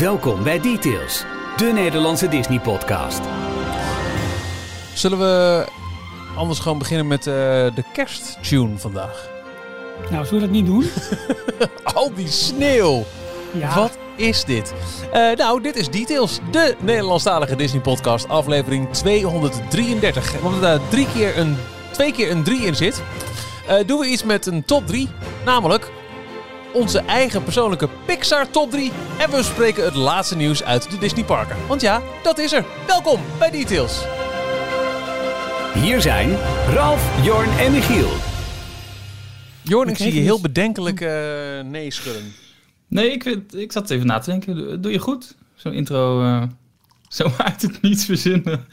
Welkom bij Details, de Nederlandse Disney-podcast. Zullen we anders gewoon beginnen met eh, de kersttune vandaag? Nou, zullen we dat niet doen? Al die sneeuw! Ja. Wat is dit? Eh, nou, dit is Details, de Nederlandstalige Disney-podcast, aflevering 233. En omdat er drie keer een, twee keer een 3 in zit, eh, doen we iets met een top 3. Namelijk onze eigen persoonlijke Pixar top 3. En we bespreken het laatste nieuws uit de Disney-parken. Want ja, dat is er. Welkom bij Details. Hier zijn Ralf, Jorn en Michiel. Jorn, ik zie je heel bedenkelijk eh, nee schudden. Nee, ik, ik zat even na te denken. Doe, je goed? Zo'n intro, eh, zo uit het niets verzinnen.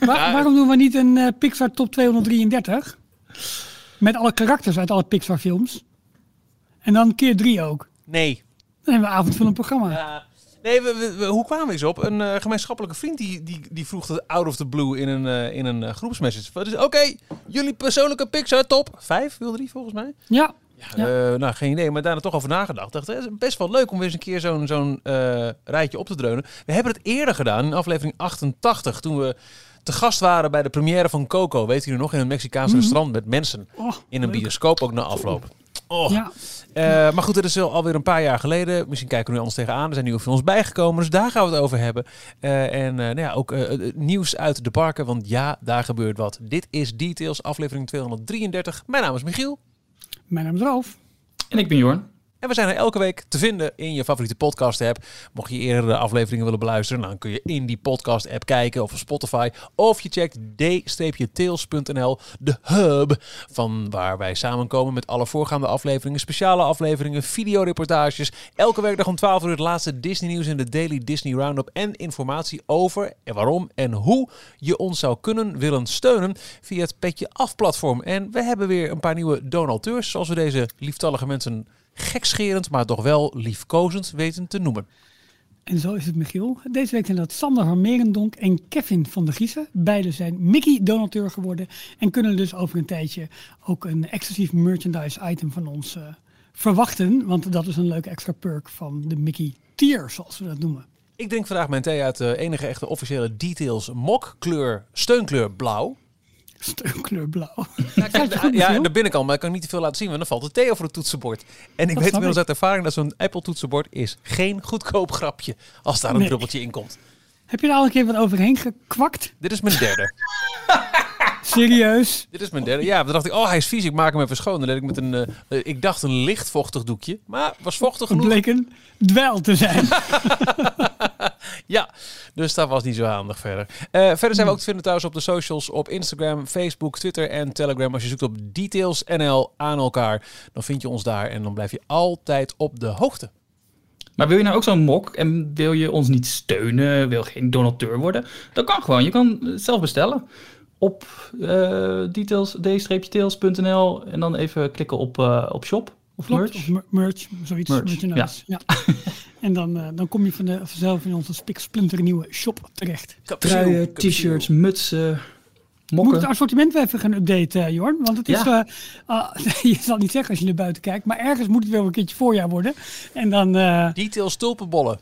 Waar- waarom doen we niet een eh, Pixar Top 233? Met alle karakters uit alle Pixar films. En dan keer drie ook. Nee. Dan hebben we avond van een programma. Ja. Nee, we, we- we- hoe kwamen we eens op? Een eh, gemeenschappelijke vriend die, die, die vroeg het out of the blue in een, eh, in een eh, groepsmessage. Is- Oké, jullie persoonlijke Pixar top. Vijf, wil drie volgens mij. Ja, Ja. Eh, nou, geen idee, maar daarna toch over nagedacht. Dacht, het is best wel leuk om weer eens een keer zo'n zo'n rijtje op te dreunen. We hebben het eerder gedaan, in aflevering 88, toen we te gast waren bij de première van Coco. Weet u nog, in een Mexicaans restaurant met mensen. oh, In een leuk. bioscoop ook na afloop. Oh. Ja. Eh, maar goed, dat is wel alweer een paar jaar geleden. Misschien kijken we nu anders tegenaan. Er zijn nieuwe films bijgekomen, dus daar gaan we het over hebben. Eh, en eh, nou ja, ook nieuws uit de parken, want ja, daar gebeurt wat. Dit is Details, aflevering 233. Mijn naam is Michiel. Mijn naam is Ralf. En ik ben Jorn. En we zijn er elke week te vinden in je favoriete podcast app. Mocht je eerdere afleveringen willen beluisteren, dan kun je in die podcast app kijken of op Spotify. Of je checkt d-tails.nl, de hub van waar wij samenkomen met alle voorgaande afleveringen, speciale afleveringen, videoreportages. Elke werkdag om 12 uur het laatste Disney nieuws in de Daily Disney Roundup en informatie over en waarom en hoe je ons zou kunnen willen steunen via het Petje Af platform. En we hebben weer een paar nieuwe donateurs, zoals we deze lieftallige mensen gekscherend, maar toch wel liefkozend weten te noemen. En zo is het Michiel. Deze week zijn dat Sander van Merendonk en Kevin van der Giezen. Beiden zijn Mickey-donateur geworden. En kunnen dus over een tijdje ook een exclusief merchandise item van ons eh, verwachten. Want dat is een leuke extra perk van de Mickey tier, zoals we dat noemen. Ik drink vandaag mijn thee uit de enige echte officiële Details mok kleur, steunkleur blauw. Steunkleur blauw. Ja, Kijk, ik al, maar ik kan niet te veel laten zien, want dan valt de thee over het toetsenbord. En ik weet inmiddels uit ervaring dat zo'n Apple toetsenbord is geen goedkoop grapje als daar een Nee. druppeltje in komt. Heb je er al een keer wat overheen gekwakt? Dit is mijn derde. Serieus? Dit is mijn derde. Ja, dan dacht ik, oh hij is vies, ik maak hem even schoon. Dan deed ik met een, eh, ik dacht een licht vochtig doekje, maar was vochtig Het genoeg. bleek een dweil te zijn. Ja, dus dat was niet zo handig verder. Eh, verder zijn we ook te vinden trouwens op de socials, op Instagram, Facebook, Twitter en Telegram. Als je zoekt op Details NL aan elkaar, dan vind je ons daar en dan blijf je altijd op de hoogte. Maar wil je nou ook zo'n mok en wil je ons niet steunen, wil geen donateur worden? Dat kan gewoon. Je kan het zelf bestellen op eh details, d-tails.nl en dan even klikken op, eh, op shop of Klopt, merch. of mer- merch, zoiets. Merch, merchandise. Ja. en dan, eh, dan kom je van de, vanzelf in onze spiksplinter nieuwe shop terecht. Truien, t-shirts, mutsen, Moet mokken. het assortiment wel even gaan updaten, eh, Jorn? Want het is, Ja. eh, ah, je zal het niet zeggen als je naar buiten kijkt, maar ergens moet het wel een keertje voorjaar worden. En dan, eh, Details tulpenbollen.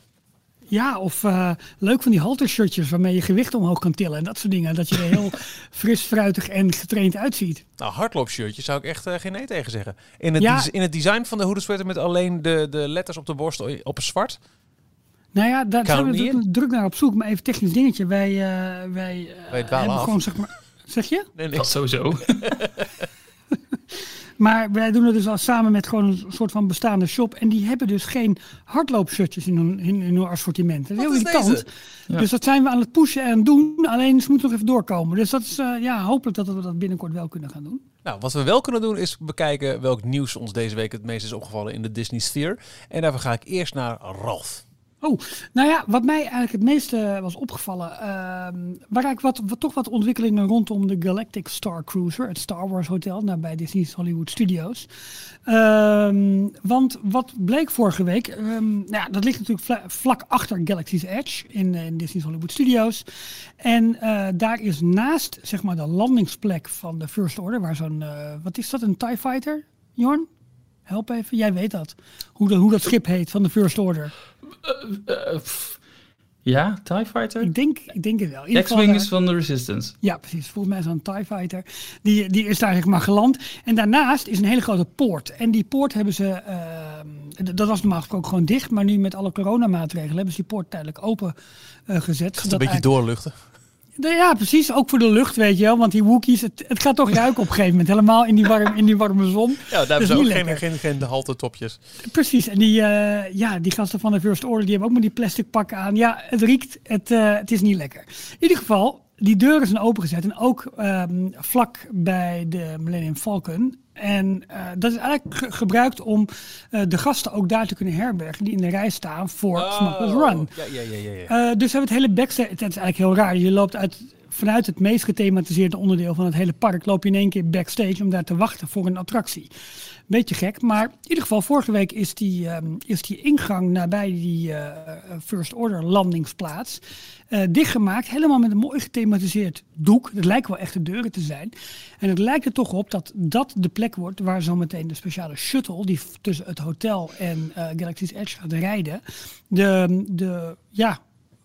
Ja, of eh, leuk van die haltershirtjes waarmee je gewicht omhoog kan tillen en dat soort dingen. Dat je er heel fris, fruitig en getraind uitziet. Nou, hardloopshirtje zou ik echt eh, geen nee tegen zeggen. In het, Ja. in het design van de hooded met alleen de, de letters op de borst op een zwart. Nou ja, daar zijn we druk, naar op zoek. Maar even technisch dingetje. Wij, eh, wij, eh, hebben af. gewoon zeg maar. Zeg je? Nee, nee. Dat sowieso. Maar wij doen het dus al samen met gewoon een soort van bestaande shop. En die hebben dus geen hardloopshirtjes in hun, in, in hun assortiment. Dat is heel Wat is irritant. Ja. Dus dat zijn we aan het pushen en doen. Alleen ze moeten nog even doorkomen. Dus dat is eh, ja, hopelijk dat we dat binnenkort wel kunnen gaan doen. Nou, wat we wel kunnen doen is bekijken welk nieuws ons deze week het meest is opgevallen in de Disney Sphere. En daarvoor ga ik eerst naar Ralf. Oh, nou ja, wat mij eigenlijk het meeste was opgevallen, ehm waar wat, toch wat ontwikkelingen rondom de Galactic Star Cruiser, het Star Wars Hotel, nabij Disney's Hollywood Studios. Ehm, want wat bleek vorige week, ehm, nou ja, dat ligt natuurlijk vla- vlak achter Galaxy's Edge in, eh, in Disney's Hollywood Studios. En eh, daar is naast, zeg maar, de landingsplek van de First Order, waar zo'n, eh, wat is dat, een TIE Fighter, Jorn? Help even, jij weet dat. Hoe, hoe dat schip heet van de First Order. Eh, eh, pff. ja, TIE Fighter? Ik denk, ik denk het wel. In ieder geval, X-Wing eh, is van de Resistance. Ja, precies. Volgens mij is dat een TIE Fighter. Die, die is daar zeg maar geland. En daarnaast is een hele grote poort. En die poort hebben ze... ehm, dat was normaal gesproken gewoon dicht. Maar nu met alle coronamaatregelen hebben ze die poort tijdelijk open eh, gezet. Het een beetje doorluchten. Ja, precies. Ook voor de lucht, weet je wel. Want die Wookiees, het, het gaat toch ruiken op een gegeven moment. Helemaal in die, warm, in die warme zon. Ja, daar hebben ze niet ook geen, geen, geen haltertopjes. Precies. En die, eh, ja, die gasten van de First Order, die hebben ook maar die plastic pakken aan. Ja, het riekt. Het, eh, het is niet lekker. In ieder geval, die deuren zijn opengezet. En ook ehm, vlak bij de Millennium Falcon. En eh, dat is eigenlijk ge- gebruikt om eh, de gasten ook daar te kunnen herbergen. Die in de rij staan voor Smuggler's Run. Oh, Ja, ja, ja, ja. ja. Eh, dus we hebben het hele backstage. Het is eigenlijk heel raar. Je loopt uit, vanuit het meest gethematiseerde onderdeel van het hele park. loop je in één keer backstage om daar te wachten voor een attractie. Beetje gek, maar in ieder geval, vorige week is die, ehm, is die ingang nabij die eh, First Order landingsplaats eh, dichtgemaakt. Helemaal met een mooi gethematiseerd doek. Het lijken wel echte deuren te zijn. En het lijkt er toch op dat dat de plek wordt waar zometeen de speciale shuttle, die tussen het hotel en eh, Galaxy's Edge gaat rijden, de, de ja,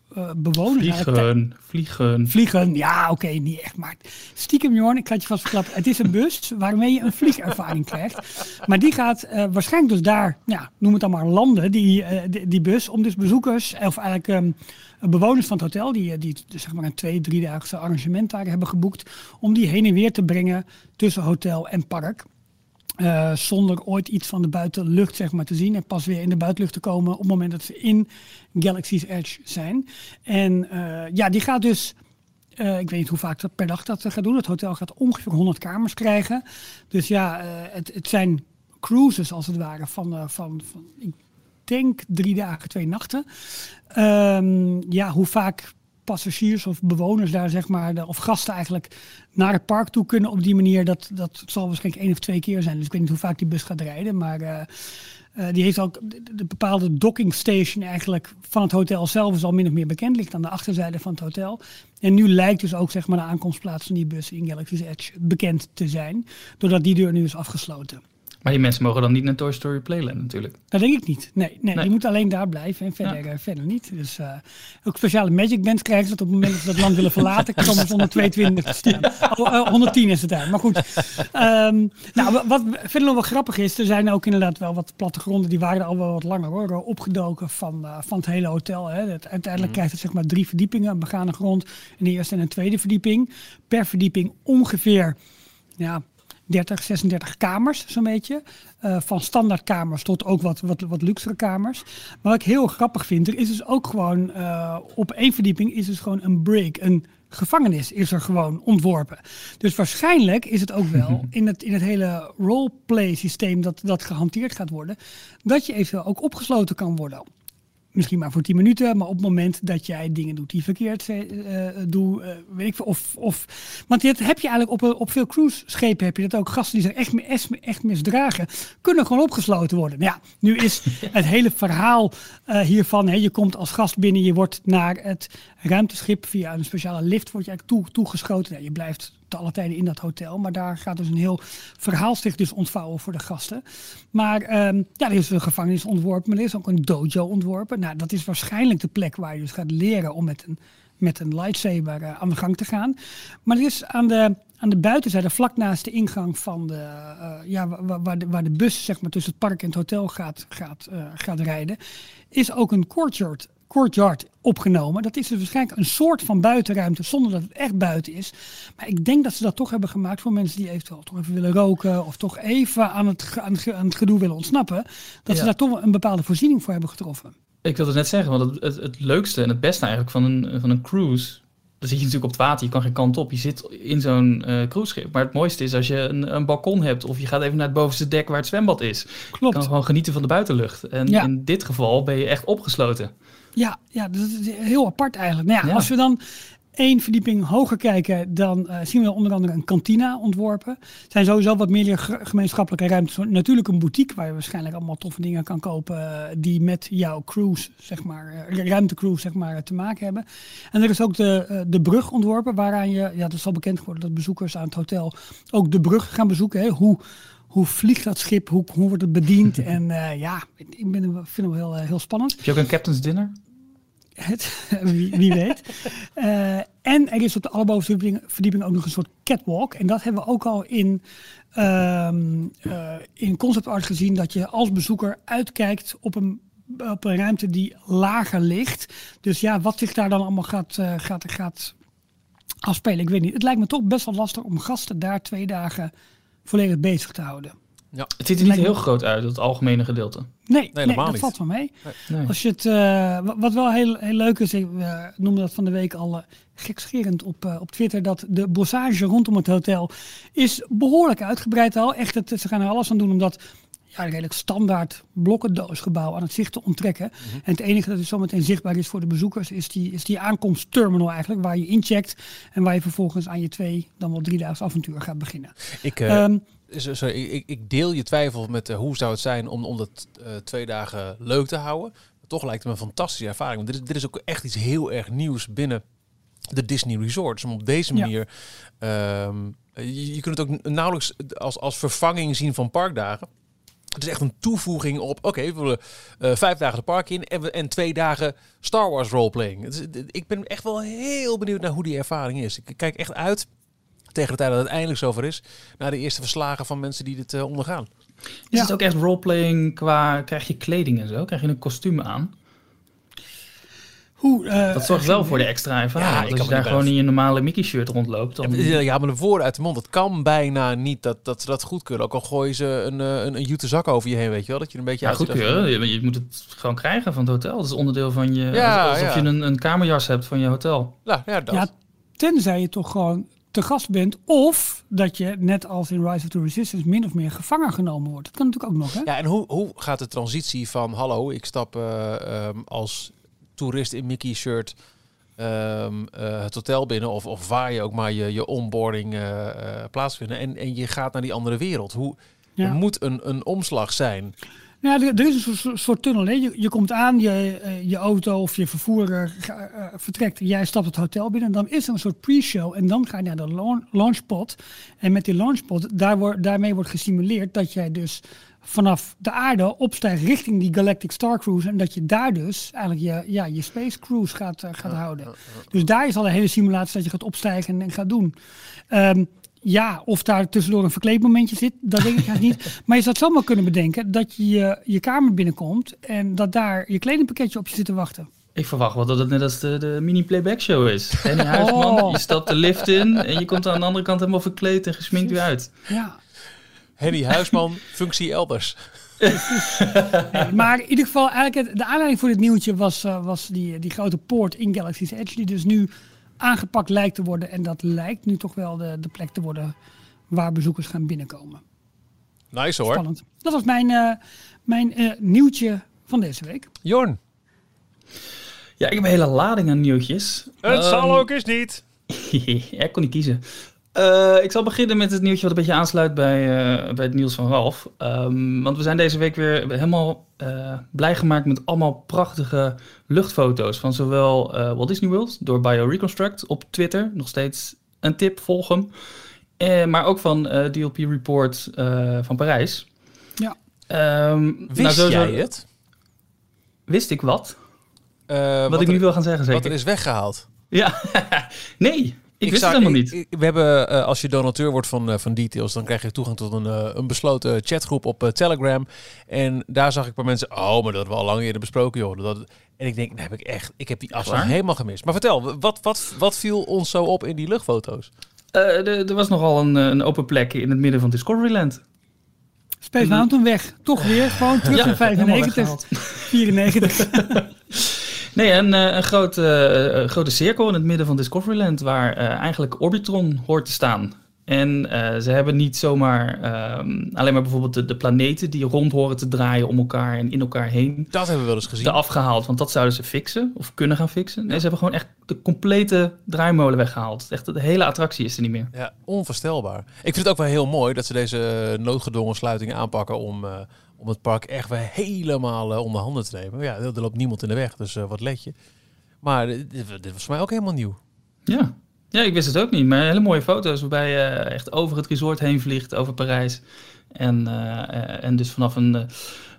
eh, bewoners. Vliegen, vliegen. Vliegen, ja, oké, niet echt. Maar stiekem, Jorn, ik het je vast verklappen. Het is een bus waarmee je een vliegervaring krijgt. Maar die gaat eh, waarschijnlijk dus daar, ja, noem het dan maar landen, die, eh, die, die bus. Om dus bezoekers, of eigenlijk ehm, bewoners van het hotel, die, die dus zeg maar een twee, driedaagse arrangement daar hebben geboekt. Om die heen en weer te brengen tussen hotel en park. Eh, zonder ooit iets van de buitenlucht zeg maar, te zien. En pas weer in de buitenlucht te komen op het moment dat ze in Galaxy's Edge zijn. En eh, ja, die gaat dus. eh, ik weet niet hoe vaak dat per dag dat gaat doen. Het hotel gaat ongeveer 100 kamers krijgen. Dus ja, het, het zijn cruises als het ware van, van, van ik denk drie dagen, twee nachten. Ehm, ja, hoe vaak passagiers of bewoners daar, zeg maar, of gasten eigenlijk naar het park toe kunnen op die manier, dat, dat zal waarschijnlijk één of twee keer zijn. Dus ik weet niet hoe vaak die bus gaat rijden, maar eh, eh, die heeft ook de, de bepaalde docking station eigenlijk van het hotel zelf is al min of meer bekend, ligt aan de achterzijde van het hotel. En nu lijkt dus ook zeg maar de aankomstplaats van die bus in Galaxy's Edge bekend te zijn, doordat die deur nu is afgesloten. Maar die mensen mogen dan niet naar Toy Story Playland natuurlijk. Dat denk ik niet. Nee, nee, Nee. die moet alleen daar blijven en verder, Ja. eh, verder niet. Dus eh, ook speciale Magic Bands krijgen ze dat op het moment dat ze dat land willen verlaten. komen ze 122 te staan. Oh, eh, 110 is het daar. Maar goed. Ehm, nou, wa- wat verder nog wel grappig is, er zijn ook inderdaad wel wat plattegronden, die waren al wel wat langer hoor, eh, opgedoken van, eh, van het hele hotel. Hè. Uiteindelijk krijgt het zeg maar drie verdiepingen, een begane grond, een eerste en een tweede verdieping. Per verdieping ongeveer, ja, 30, 36 kamers, zo'n beetje. Eh, van standaardkamers tot ook wat, wat, wat luxere kamers. Maar wat ik heel grappig vind, er is dus ook gewoon eh, op één verdieping is dus gewoon een break, een gevangenis is er gewoon ontworpen. Dus waarschijnlijk is het ook wel in het, in het hele roleplay systeem dat, dat gehanteerd gaat worden, dat je eventueel ook opgesloten kan worden. Misschien maar voor 10 minuten, maar op het moment dat jij dingen doet die verkeerd eh, doe, eh, weet ik veel. Of, of, want dit heb je eigenlijk op, op veel cruiseschepen heb je dat ook. Gasten die zich echt, echt, echt misdragen, kunnen gewoon opgesloten worden. Nou ja, nu is het hele verhaal hiervan, hè, je komt als gast binnen, je wordt naar het ruimteschip via een speciale lift wordt je eigenlijk toe, toegeschoten. Ja, je blijft te alle tijden in dat hotel, maar daar gaat dus een heel verhaal zich dus ontvouwen voor de gasten. Maar ehm, ja, er is een gevangenis ontworpen, maar er is ook een dojo ontworpen. Nou, dat is waarschijnlijk de plek waar je dus gaat leren om met een, met een lightsaber eh, aan de gang te gaan. Maar er is aan de, aan de buitenzijde, vlak naast de ingang van de, eh, ja, wa- wa- waar, de, waar de bus zeg maar, tussen het park en het hotel gaat, gaat, eh, gaat rijden, is ook een courtyard, courtyard opgenomen. Dat is dus waarschijnlijk een soort van buitenruimte zonder dat het echt buiten is. Maar ik denk dat ze dat toch hebben gemaakt voor mensen die eventueel toch even willen roken of toch even aan het, aan het, aan het gedoe willen ontsnappen. Dat ze daar toch een bepaalde voorziening voor hebben getroffen. Ik wilde het net zeggen, want het, het, het leukste en het beste eigenlijk van een, van een cruise... Dan zit je natuurlijk op het water, je kan geen kant op. Je zit in zo'n eh cruiseschip. Maar het mooiste is als je een, een balkon hebt... of je gaat even naar het bovenste dek waar het zwembad is. Je Klopt. kan gewoon genieten van de buitenlucht. En Ja. in dit geval ben je echt opgesloten. Ja, ja, dat is heel apart eigenlijk. Nou ja, Ja. Als we dan één verdieping hoger kijken, dan eh, zien we onder andere een kantina ontworpen. Er zijn sowieso wat meer ge- gemeenschappelijke ruimtes. Natuurlijk een boutique waar je waarschijnlijk allemaal toffe dingen kan kopen eh, die met jouw cruise, zeg maar, eh, ruimtecruise, zeg maar, te maken hebben. En er is ook de, de brug ontworpen waaraan je, ja, dat is al bekend geworden dat bezoekers aan het hotel ook de brug gaan bezoeken. Hè. Hoe hoe vliegt dat schip? Hoe, hoe wordt het bediend? en eh, ja, ik ben, vind hem heel, heel spannend. Heb je ook een captain's dinner? Het, wie, wie, weet. Uh, en er is op de allerbovenste verdieping, verdieping, ook nog een soort catwalk. En dat hebben we ook al in, uh, in concept art gezien. Dat je als bezoeker uitkijkt op een, op een ruimte die lager ligt. Dus ja, wat zich daar dan allemaal gaat, gaat, gaat afspelen, ik weet niet. Het lijkt me toch best wel lastig om gasten daar twee dagen volledig bezig te houden. Ja. Het ziet er niet heel groot uit, het algemene gedeelte. Nee, nee, nee dat niet. valt wel mee. Nee. Als je het, uh, wat wel heel, heel leuk is, ik uh, noemde dat van de week al uh, gekscherend op, op Twitter, dat de bossage rondom het hotel is behoorlijk uitgebreid al. Echt, het, ze gaan er alles aan doen omdat ja, een redelijk standaard blokkendoosgebouw aan het zicht te onttrekken. Mhm. En het enige dat dus zometeen zichtbaar is voor de bezoekers is die, is die aankomstterminal eigenlijk, waar je incheckt en waar je vervolgens aan je twee, dan wel driedaags avontuur gaat beginnen. Ik, um, sorry, ik, ik, deel je twijfel met uh, hoe zou het zijn om, om dat uh, twee dagen leuk te houden. Maar toch lijkt het me een fantastische ervaring. Want dit is, dit is ook echt iets heel erg nieuws binnen de Disney Resorts. Om op deze manier... Ja. Um, je, je, kunt het ook nauwelijks als, als vervanging zien van parkdagen. Het is echt een toevoeging op, oké, we willen uh, vijf dagen de park in en, en twee dagen Star Wars roleplaying. Dus, ik ben echt wel heel benieuwd naar hoe die ervaring is. Ik kijk echt uit tegen de tijd dat het eindelijk zover is, naar de eerste verslagen van mensen die dit uh, ondergaan. Is het ook echt roleplaying qua, krijg je kleding en zo? Krijg je een kostuum aan? Hoe, uh, dat zorgt wel voor de extra ervaring. Ja, als je daar gewoon in je normale Mickey-shirt rondloopt. Dan... Ja, maar de woorden uit de mond. Het kan bijna niet dat, dat ze dat goed kunnen. Ook al gooien ze een, eh, een, een jute zak over je heen, weet je wel. Dat je een beetje ja, goed kunnen. Je, je, moet het gewoon krijgen van het hotel. Dat is onderdeel van je... Ja, alsof je een, een kamerjas hebt van je hotel. Ja, ja, dat. ja, tenzij je toch gewoon te gast bent. Of dat je, net als in Rise of the Resistance, min of meer gevangen genomen wordt. Dat kan natuurlijk ook nog, hè? Ja, en hoe, hoe gaat de transitie van... Hallo, ik stap uh, um, als toerist in Mickey-shirt um, uh, het hotel binnen of, of waar je ook maar je, je onboarding uh, uh, plaatsvinden en, en je gaat naar die andere wereld. Hoe, ja. Er moet een, een omslag zijn. Ja, er, er is een soort, soort tunnel. Hè. Je, je komt aan, je, je auto of je vervoer vertrekt, jij stapt het hotel binnen. Dan is er een soort pre-show en dan ga je naar de launchpod. En met die launchpod, daar wordt, daarmee wordt gestimuleerd dat jij dus vanaf de aarde opstijgt richting die Galactic Star Cruise. En dat je daar dus eigenlijk je, ja, je Space Cruise gaat, uh, gaat houden. Dus daar is al een hele simulatie dat je gaat opstijgen en, en gaat doen. Um, ja, of daar tussendoor een verkleedmomentje zit, dat denk ik eigenlijk niet. Maar je zou het zomaar kunnen bedenken dat je, je je kamer binnenkomt en dat daar je kledingpakketje op je zit te wachten. Ik verwacht wel dat het net als de, de mini-playback show is. En je huisman, oh. je stapt de lift in en je komt aan de andere kant helemaal verkleed en gesminkt weer uit. Ja. Henny Huisman, functie elders. nee, maar in ieder geval, eigenlijk de aanleiding voor dit nieuwtje was, uh, was die, die grote poort in Galaxy's Edge, die dus nu aangepakt lijkt te worden. En dat lijkt nu toch wel de, de plek te worden waar bezoekers gaan binnenkomen. Nice hoor. Spannend. Dat was mijn, uh, mijn uh, nieuwtje van deze week. Jorn. Ja, ik heb een hele lading aan nieuwtjes. Het um, zal ook eens niet. ik kon niet kiezen. Uh, ik zal beginnen met het nieuwtje wat een beetje aansluit bij, uh, bij het nieuws van Ralf. Um, want we zijn deze week weer helemaal uh, blij gemaakt met allemaal prachtige luchtfoto's van zowel Walt Disney World door BioReconstruct op Twitter. Nog steeds een tip, volg hem. maar ook van DLP Report van Parijs. Ja. Um, Wist nou, jij het? Wist ik wat? wat, wat ik nu wil gaan zeggen zeker. Wat er is weggehaald. Ja, nee. Ik, wist het helemaal niet. we hebben, uh, als je donateur wordt van, uh, van Details, dan krijg je toegang tot een, uh, een besloten chatgroep op Telegram. En daar zag ik bij mensen, oh, maar dat hebben we al lang eerder besproken, joh. Dat, en ik denk, nee, heb ik echt, ik heb die afslag helemaal gemist. Maar vertel, wat, wat, wat viel ons zo op in die luchtfoto's? er was nogal een, een open plek in het midden van Discoveryland. Space Mountain weg. Toch weer, gewoon terug in 95, 94. Nee, een, eh, een grote, uh, grote cirkel in het midden van Discoveryland waar eigenlijk Orbitron hoort te staan. En uh, ze hebben niet zomaar uh, alleen maar bijvoorbeeld de, de, planeten die rond horen te draaien om elkaar en in elkaar heen. Dat hebben we wel eens gezien. Eraf gehaald, want dat zouden ze fixen of kunnen gaan fixen. Nee, ze hebben gewoon echt de complete draaimolen weggehaald. Echt de hele attractie is er niet meer. Ja, onvoorstelbaar. Ik vind het ook wel heel mooi dat ze deze noodgedwongen sluitingen aanpakken om, uh, om het park echt weer helemaal uh, onder handen te nemen. Ja, er loopt niemand in de weg, dus uh, wat let je. Maar dit, dit, was voor mij ook helemaal nieuw. Ja. ja, ik wist het ook niet. Maar hele mooie foto's waarbij je echt over het resort heen vliegt, over Parijs. En, eh, eh, en dus vanaf een, eh,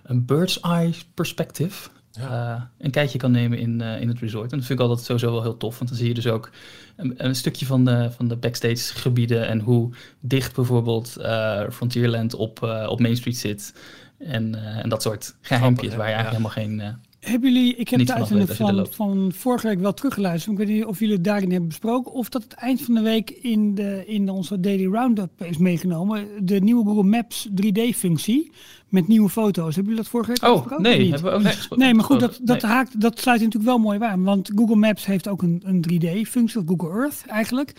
een bird's eye perspective eh, een kijkje kan nemen in, eh, in het resort. En dat vind ik altijd sowieso wel heel tof. Want dan zie je dus ook een, een stukje van de, van de backstage gebieden. En hoe dicht bijvoorbeeld eh, Frontierland op, eh, op Main Street zit. En, eh, en dat soort geheimpjes waar je eigenlijk Ja. helemaal geen... eh, Hebben jullie, ik heb de uitzending van, van vorige week wel teruggeluisterd. Ik weet niet of jullie het daarin hebben besproken. Of dat het eind van de week in, de, in onze Daily Roundup is meegenomen. De nieuwe Google Maps 3D-functie met nieuwe foto's. Hebben jullie dat vorige week Oh, nee, hebben we ook niet gesproken. Nee, maar goed, dat, dat, Nee. haakt, dat sluit natuurlijk wel mooi bij aan. Want Google Maps heeft ook een, een 3D-functie, of Google Earth eigenlijk.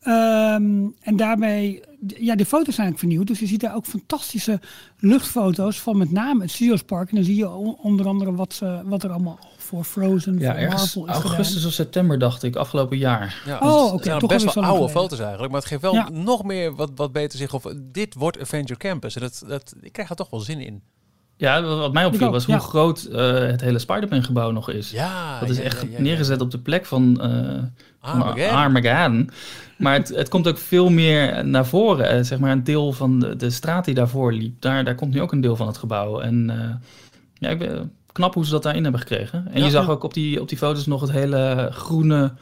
Ehm, en daarmee, ja, de foto's zijn eigenlijk vernieuwd. Dus je ziet daar ook fantastische luchtfoto's van met name het Studios Park. En dan zie je onder andere wat, ze, wat er allemaal voor Frozen, Ja, voor Marvel is augustus gedaan. of september dacht ik, afgelopen jaar. Ja, Oh, het oké, zijn toch best wel oude geleden. foto's eigenlijk. Maar het geeft wel Ja. nog meer wat, wat beter zich. Of dit wordt Avenger Campus. En dat, dat, ik krijg er toch wel zin in. Ja, wat mij opviel ook, was hoe ja. groot eh, het hele Spider-Man gebouw nog is. Ja, dat is ja, echt ja, ja, ja. neergezet op de plek van, eh van Armageddon. Armageddon. Maar het, het komt ook veel meer naar voren. Eh, zeg maar een deel van de, de straat die daarvoor liep, daar, daar komt nu ook een deel van het gebouw. En eh, ja, ik ben knap hoe ze dat daarin hebben gekregen. En Ja. je zag Ja. ook op die, op die foto's nog het hele groene,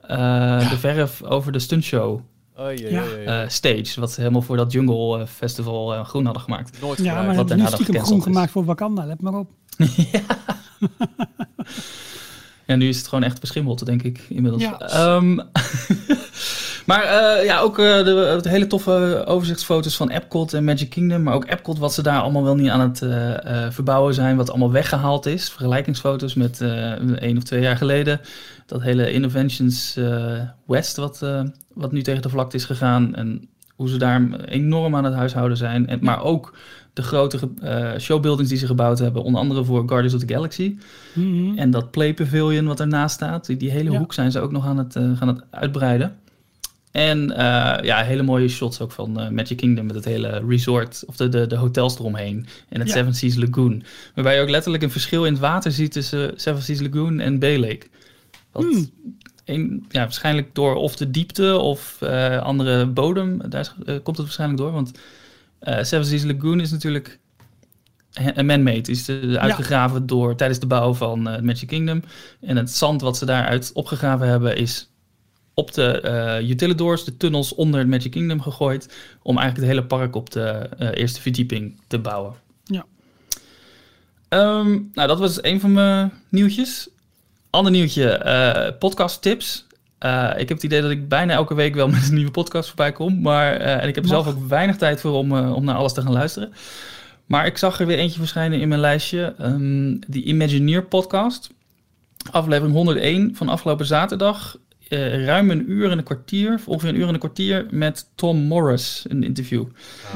eh, de verf over de stuntshow Oh, ja, ja, Ja. ja, ja. eh, stage. Wat ze helemaal voor dat Jungle eh, Festival eh, groen hadden gemaakt. Nooit Ja, maar wat is nu stiekem groen is. gemaakt voor Wakanda, let maar op. Ja, nu is het gewoon echt beschimmeld, denk ik, inmiddels. Ja. Ehm, maar eh, ja, ook eh, de, de hele toffe overzichtsfoto's van Epcot en Magic Kingdom. Maar ook Epcot, wat ze daar allemaal wel niet aan het eh, verbouwen zijn. Wat allemaal weggehaald is. Vergelijkingsfoto's met één of twee jaar geleden. Dat hele Innovations West, wat, wat nu tegen de vlakte is gegaan. En hoe ze daar enorm aan het huishouden zijn. En, maar ook de grote showbuildings die ze gebouwd hebben. Onder andere voor Guardians of the Galaxy. Mhm. En dat Play Pavilion wat ernaast staat, die, die hele Ja. hoek zijn ze ook nog aan het, gaan het uitbreiden. En eh, ja, hele mooie shots ook van eh, Magic Kingdom met het hele resort, of de, de, de hotels eromheen. En het Ja. Seven Seas Lagoon. Waarbij je ook letterlijk een verschil in het water ziet tussen Seven Seas Lagoon en Bay Lake. Wat Hmm. een, ja, waarschijnlijk door of de diepte of eh, andere bodem, daar is- komt het waarschijnlijk door. Want Seven Seas Lagoon is natuurlijk een man-made. Is uitgegraven door, tijdens de bouw van Magic Kingdom. En het zand wat ze daaruit opgegraven hebben is op de eh utilidors, de tunnels onder het Magic Kingdom gegooid. Om eigenlijk het hele park op de eh, eerste verdieping te bouwen. Ja. Ehm, nou, dat was een van mijn nieuwtjes. Ander nieuwtje, eh podcast tips. Ik heb het idee dat ik bijna elke week wel met een nieuwe podcast voorbij kom. Maar, en ik heb Mag. zelf ook weinig tijd voor om, om naar alles te gaan luisteren. Maar ik zag er weer eentje verschijnen in mijn lijstje. ehm die Imagineer podcast. Aflevering 101 van afgelopen zaterdag. Eh, ruim een uur en een kwartier, of ongeveer een uur en een kwartier, met Tom Morris, een interview.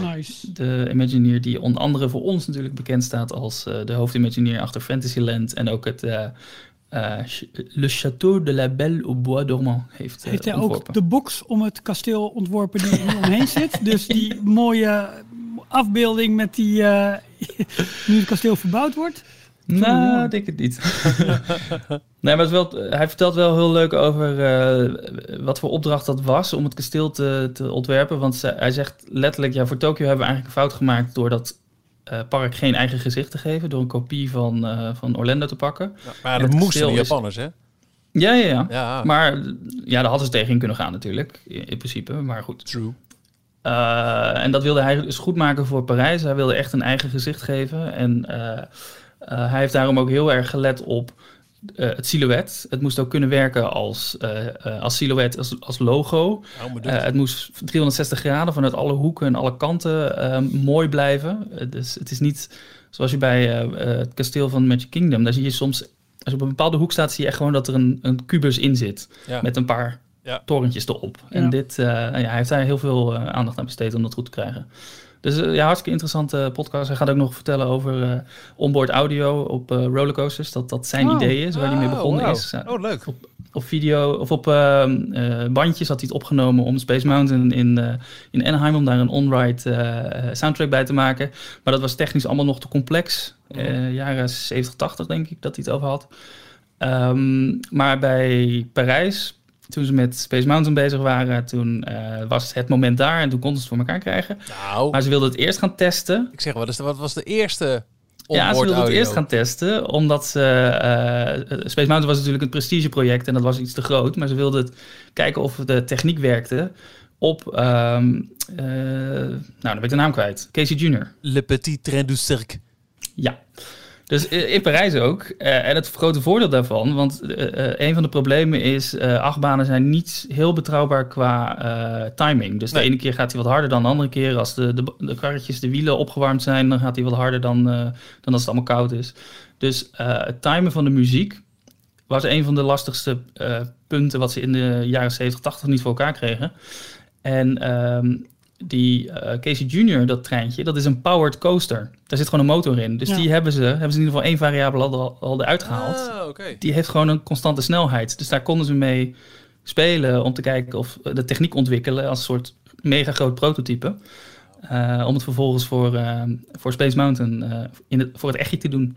Nice. De Imagineer die onder andere voor ons natuurlijk bekend staat als eh, de hoofdimagineer achter Fantasyland. En ook het eh, eh, Le Château de la Belle au Bois dormant heeft, Heeft hij ontworpen. ook de box om het kasteel ontworpen die er omheen zit? Dus die mooie afbeelding met die, eh, nu het kasteel verbouwd wordt? Nou, ik denk het niet. nee, maar het wel, hij vertelt wel heel leuk over eh, wat voor opdracht dat was om het kasteel te, te ontwerpen. Want ze- hij zegt letterlijk, ja, voor Tokio hebben we eigenlijk een fout gemaakt door dat eh, park geen eigen gezicht te geven. Door een kopie van, eh, van Orlando te pakken. Ja, maar dat het moesten de is- Japanners, hè? Ja, ja, ja. Ja, Maar ja, daar hadden ze tegen in kunnen gaan natuurlijk, in, in principe. Maar goed. true. Eh, en dat wilde hij dus goed maken voor Parijs. Hij wilde echt een eigen gezicht geven. En eh, hij heeft daarom ook heel erg gelet op eh, het silhouet. Het moest ook kunnen werken als, eh, als silhouet, als, als logo. Het moest 360 graden vanuit alle hoeken en alle kanten eh, mooi blijven. Dus het is niet zoals je bij het kasteel van Magic Kingdom. Daar zie je soms, als je op een bepaalde hoek staat, zie je echt gewoon dat er een, een kubus in zit. ja. Met een paar Ja. torentjes erop. Ja. En dit, eh, ja, hij heeft daar heel veel eh, aandacht aan besteed om dat goed te krijgen. Dus eh, ja, hartstikke interessante podcast. Hij gaat ook nog vertellen over eh, onboard audio op eh, rollercoasters. Dat dat zijn Oh. idee is, waar hij mee Oh, begonnen is. Oh, leuk. op video of op ehm, eh, bandjes had hij het opgenomen om Space Mountain in, eh, in Anaheim om daar een on-ride eh, soundtrack bij te maken. Maar dat was technisch allemaal nog te complex. Eh, jaren 70, 80 denk ik dat hij het over had. Ehm, maar bij Parijs toen ze met Space Mountain bezig waren, toen eh, was het moment daar en toen konden ze het voor elkaar krijgen. Nou, Maar ze wilden het eerst gaan testen. ik zeg, wat, is de, wat was de eerste Ja, ze wilden het audio? eerst gaan testen, omdat ze... eh, Space Mountain was natuurlijk een prestigeproject en dat was iets te groot. Maar ze wilden het kijken of de techniek werkte op... eh, nou, dan ben ik de naam kwijt. Casey Jr. Le Petit Train du Cirque. Ja. Dus in Parijs ook. Eh, en het grote voordeel daarvan, want eh, eh, een van de problemen is, eh achtbanen zijn niet heel betrouwbaar qua timing. Dus Nee. de ene keer gaat hij wat harder dan de andere keer. Als de, de, de karretjes, de wielen opgewarmd zijn, dan gaat hij wat harder dan, dan als het allemaal koud is. Dus het timen van de muziek was een van de lastigste punten wat ze in de jaren 70, 80 niet voor elkaar kregen. En ehm, die eh, Casey Junior, dat treintje, dat is een powered coaster. Daar zit gewoon een motor in. Dus Ja. die hebben ze, hebben ze in ieder geval één variabele al, al eruit gehaald. Ah. Die heeft gewoon een constante snelheid. Dus daar konden ze mee spelen om te kijken of eh, de techniek ontwikkelen als een soort mega groot prototype. Eh, om het vervolgens voor, eh, voor Space Mountain eh, in het, voor het echtje te doen.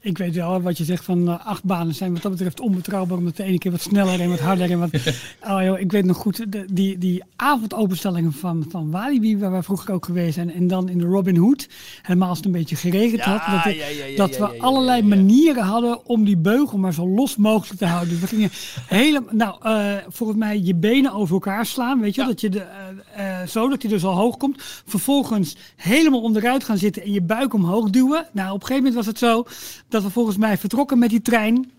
Ik weet wel wat je zegt van eh, acht banen zijn wat dat betreft onbetrouwbaar. Omdat de ene keer wat sneller en wat harder en wat... oh joh, ik weet nog goed, de, die, die avondopenstellingen van, van Walibi, waar wij vroeger ook geweest zijn. En dan in de Robin Hood, helemaal als het een beetje geregend had. Dat, de- ja, ja, ja, dat we allerlei manieren hadden om die beugel maar zo los mogelijk te houden. Dus we gingen helemaal, nou, eh, volgens mij je benen over elkaar slaan, weet je, dat je de, eh, zo dat je dus al hoog komt. Vervolgens helemaal onderuit gaan zitten en je buik omhoog duwen. Nou, op een gegeven moment was het zo dat we volgens mij vertrokken met die trein.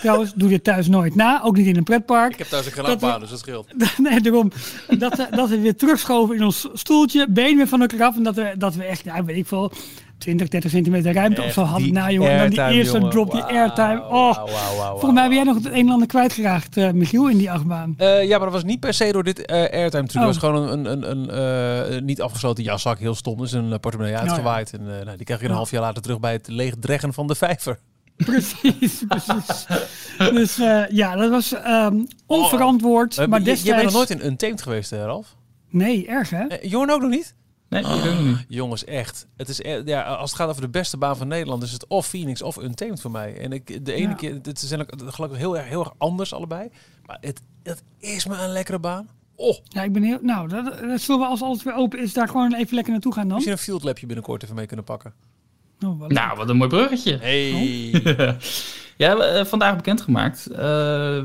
Trouwens, doe dit thuis nooit na, ook niet in een pretpark. Ik heb thuis een gelaatbaan, dus dat scheelt. Nee, daarom. Dat, we- dat we weer terugschoven in ons stoeltje, been weer van elkaar af. En dat we, dat we echt, ja, weet ik veel, 20, 30 centimeter ruimte of zo die Nou jongen, en dan die eerste jongen. drop, die airtime. Oh, wauw, wauw, volgens mij ben jij nog het een en ander kwijtgeraakt, eh Michiel, in die achtbaan. Eh, ja, maar dat was niet per se door dit eh, airtime. Oh. Het was gewoon een, een, een, een niet afgesloten jaszak, heel stom. Dus een portemonnee ja. uitgewaaid. En nou, die krijg je een half jaar later terug bij het leegdreggen van de vijver. Precies, precies. Dus ja, dat was ehm, onverantwoord. Eh, maar je- Jij bent nog destijds... nooit in Untamed geweest, hè, Ralf? Nee, erg hè? Jorn ook nog niet? Nee, nog niet. Jongens, echt. Het is, e- ja, als het gaat over de beste baan van Nederland, is het of Phoenix of Untamed voor mij. En ik, de ene Ja. keer, het zijn ook gelukkig heel erg, heel erg anders allebei. Maar het, het is me een lekkere baan. Oh, Ja, ik ben heel... Nou, dat, dat zullen we als alles weer open is, daar gewoon even lekker naartoe gaan dan? misschien een field labje binnenkort even mee kunnen pakken. Oh, wat leuk. Nou, wat een mooi bruggetje. Hey. Ja, eh, vandaag bekendgemaakt. Eh,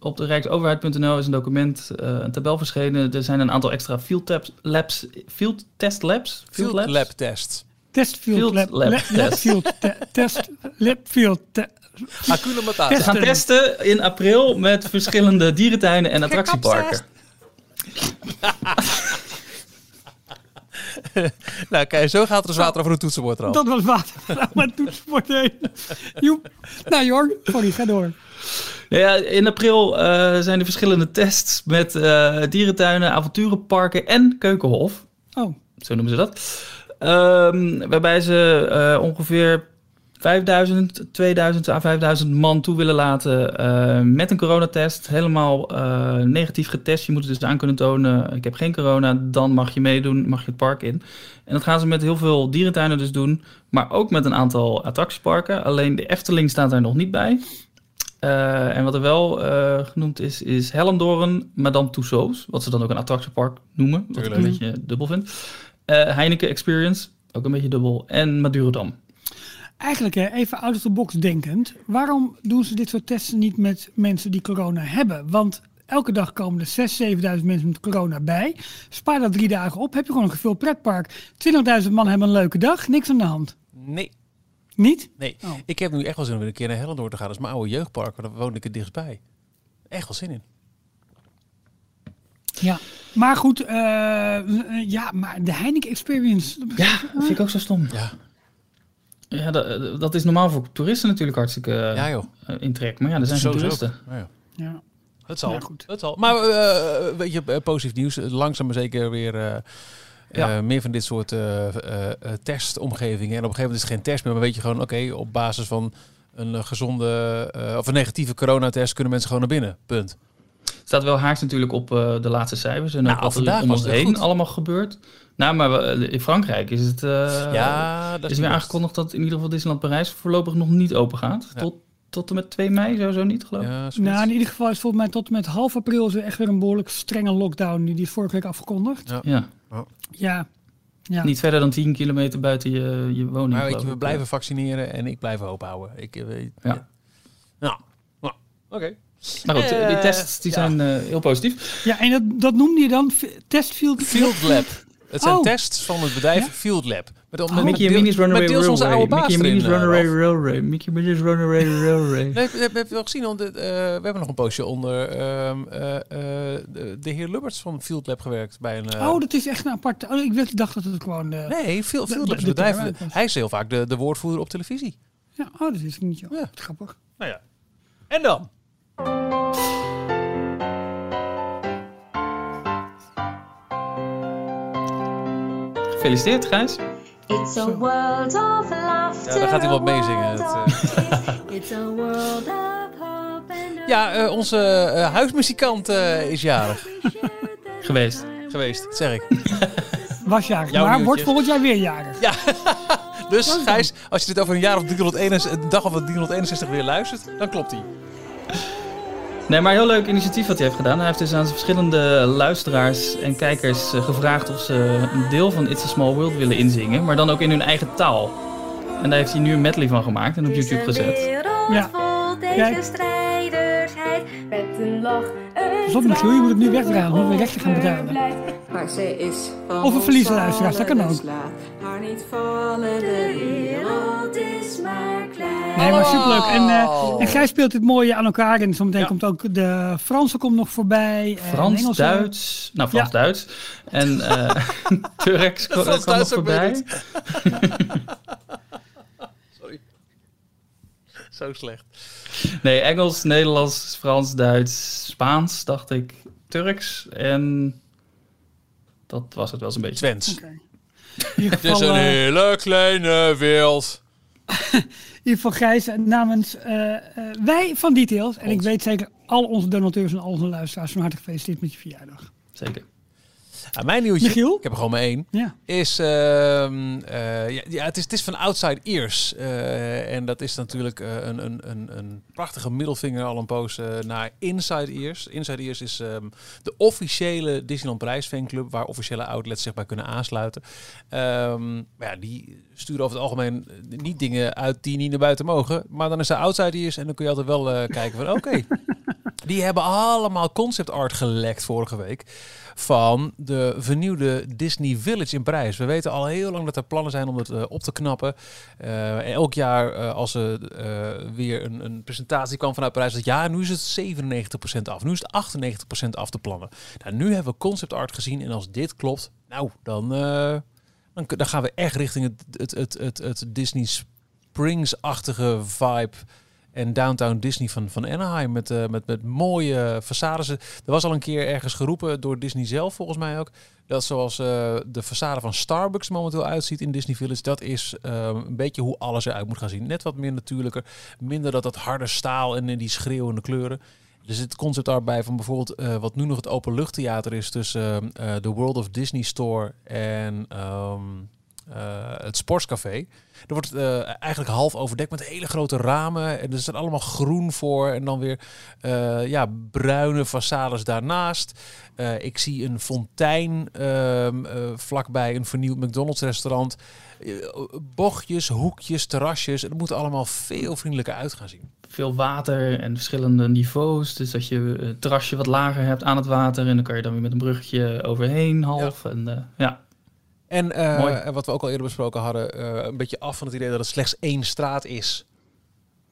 op de rijksoverheid.nl is een document, eh, een tabel verschenen. Er zijn een aantal extra field, tabs, labs, field test labs. Field labs? lab test. Testfield Field lab, lab lab, test. labfield te- test, te- Hakuna Matata. We gaan testen in april met verschillende dierentuinen en attractieparken. nou, kijk, zo gaat er dus water over een toetsenbord eraf. Dat was water. Nou, maar toetsenbord heen. Joep. Nou, Jorn, sorry, ga door. Ja, ja, in april eh, zijn er verschillende tests met eh, dierentuinen, avonturenparken en keukenhof. Oh, Zo noemen ze dat. Ehm, waarbij ze eh, ongeveer 5000, 2000 à 5000 man toe willen laten eh, met een coronatest. Helemaal eh, negatief getest. Je moet het dus aan kunnen tonen, ik heb geen corona, dan mag je meedoen, mag je het park in. En dat gaan ze met heel veel dierentuinen dus doen, maar ook met een aantal attractieparken. Alleen de Efteling staat daar nog niet bij. Eh, en wat er wel genoemd is, is Hellendoorn, Madame Tussauds. Wat ze dan ook een attractiepark noemen. Wat ik een Tuurlijk. beetje dubbel vind. Heineken Experience, ook een beetje dubbel. En Madurodam. Eigenlijk hè, even out of the box denkend. Waarom doen ze dit soort testen niet met mensen die corona hebben? Want elke dag komen er 6.000, 7.000 mensen met corona bij. Spaar dat drie dagen op, heb je gewoon een gevuld pretpark. 20.000 man hebben een leuke dag, niks aan de hand. Nee, Niet? nee. Oh. Ik heb nu echt wel zin om weer een keer naar Hellendoor te gaan. Dat is mijn oude jeugdpark, waar daar woonde ik er dichtstbij. Echt wel zin in. Ja. Maar goed, eh, ja, maar de Heineken Experience. Ja, dat vind ik ook zo stom. Ja, Ja, dat, dat is normaal voor toeristen natuurlijk hartstikke eh, ja joh. eh, in trek. Maar ja, er zijn geen toeristen. Ja, ja. Ja. Het zal. Ja, goed. Het zal. Maar eh, weet je, eh, positief nieuws. Langzaam maar zeker weer eh, Ja. eh, meer van dit soort eh, eh, eh, testomgevingen. En op een gegeven moment is het geen test meer, maar weet je gewoon, oké, op basis van een gezonde eh, of een negatieve coronatest kunnen mensen gewoon naar binnen. Punt. staat wel haaks natuurlijk op eh, de laatste cijfers. En Nou, ook wat er om was ons het heen goed. allemaal gebeurt. Nou, maar we- in Frankrijk is het... eh, ja, dat is is weer aangekondigd dat in ieder geval Disneyland Parijs voorlopig nog niet open gaat. Ja. Tot tot en met 2 mei, sowieso niet, geloof ik. Ja. Nou, in ieder geval is volgens mij tot en met half april is er echt weer een behoorlijk strenge lockdown. Die is vorige week afgekondigd. Ja. Ja. Ja. ja. Niet verder dan 10 kilometer buiten je, je woning. maar weet geloof je, we blijven vaccineren en ik blijf hoop houden. Ik, eh, weet- Ja. Nou, nou, oké. Maar goed, die Eh, tests die ja. zijn eh, heel positief. ja, en dat, dat noemde je dan fi- testfield. Field Lab. Het zijn Oh. tests van het bedrijf Ja? Field Lab. Met, met, Oh. met, Mickey en deel- Minnie's met Runaway deels onze Railway. oude baas Mickey Minnie's Runaway. Railway. Mickey Minnie's Runaway Railway. Nee, heb, heb je wel gezien? Want het, eh, we hebben nog een poosje onder ehm, eh, eh, de, de heer Lubberts van Field Lab gewerkt. Bij een, Oh, dat is echt een apart. Oh, ik dacht dat het gewoon. Nee, Field, Field Lab is de een bedrijf. Hij is heel vaak de, de woordvoerder op televisie. Ja, oh, dat is niet zo. Ja. Grappig. Nou ja. En dan? Gefeliciteerd, Gijs. It's a world of laughter. Ja, daar gaat hij wel mee zingen. a Het, world eh. It's a world of hope and a Ja, eh, onze eh, huismuzikant eh, is jarig Geweest. geweest, dat zeg ik. Was jarig. Jouw maar wordt volgend jaar weer jarig. Dus Gijs, als je dit over een jaar of 361, een dag of 361 weer luistert, dan klopt hij. Nee, maar heel leuk initiatief wat hij heeft gedaan. Hij heeft dus aan zijn verschillende luisteraars en kijkers eh, gevraagd of ze een deel van It's a Small World willen inzingen, maar dan ook in hun eigen taal. En daar heeft hij nu een medley van gemaakt en op YouTube gezet. wereld Ja. Kijk. tegenstrijdigheid. Met een lach, een Pas op, Michiel, je moet het nu wegdragen, want we rechten gaan betalen. Maar ze is van Of we ons verliezen luisteraars, dat kan ook. laat haar niet vallen, de De wereld. Is maar klein. Nee, maar superleuk. En, eh Oh. en Gijs speelt dit mooie aan elkaar. En zometeen Ja. komt ook de Franse komt nog voorbij. en Frans. Duits, nou Frans, Ja. Duits en eh Turks kwam nog ook voorbij. Sorry. Zo slecht. Nee, Engels, Nederlands, Frans, Duits, Spaans, dacht ik, Turks en dat was het wel eens een beetje. Twents. Het is een eh, hele kleine wereld. geval Gijs, eh, namens eh, eh, wij van Details. En ik weet zeker al onze donateurs en al onze luisteraars van harte gefeliciteerd met je verjaardag. Zeker. Ja, mijn nieuwtje, Michiel? ik heb er gewoon maar één, Ja. is... eh, ja, ja, het is, het is van Outside Ears. Eh, en dat is natuurlijk eh, een, een, een, een prachtige middelvinger al een poos naar Inside Ears. Inside Ears is ehm, de officiële Disneyland Prijs fanclub... waar officiële outlets zich bij kunnen aansluiten. Ehm, maar ja, die sturen over het algemeen niet dingen uit die niet naar buiten mogen. Maar dan is er Outside Ears en dan kun je altijd wel kijken van... oké, die hebben allemaal concept art gelekt vorige week van de vernieuwde Disney Village in Parijs. We weten al heel lang dat er plannen zijn om het eh, op te knappen. Eh, elk jaar eh, als er weer een, een presentatie kwam vanuit Parijs, dat ja, nu is het 97% af. Nu is het 98% af te plannen. Nou, nu hebben we concept art gezien en als dit klopt, nou, dan, dan, dan gaan we echt richting het, het, het, het, het Disney Springs-achtige vibe en Downtown Disney van, van Anaheim met, eh, met, met mooie façades. Er was al een keer ergens geroepen door Disney zelf, volgens mij ook, dat zoals eh, de façade van Starbucks momenteel uitziet in Disney Village, dat is eh, een beetje hoe alles eruit moet gaan zien. Net wat meer natuurlijker, minder dat dat harde staal en die schreeuwende kleuren. Er zit concept art bij van bijvoorbeeld wat nu nog het openluchttheater is tussen de World of Disney Store en ehm, eh, het Sportscafé. Er wordt eh, eigenlijk half overdekt met hele grote ramen. En er staat allemaal groen voor. En dan weer eh, ja, bruine façades daarnaast. Ik zie een fontein ehm, eh, vlakbij een vernieuwd McDonald's restaurant. Bochtjes, hoekjes, terrasjes. Het moet allemaal veel vriendelijker uit gaan zien. Veel water en verschillende niveaus. Dus dat je het terrasje wat lager hebt aan het water. En dan kan je dan weer met een bruggetje overheen half. En ja, En eh, Mooi. wat we ook al eerder besproken hadden, eh, een beetje af van het idee dat het slechts één straat is.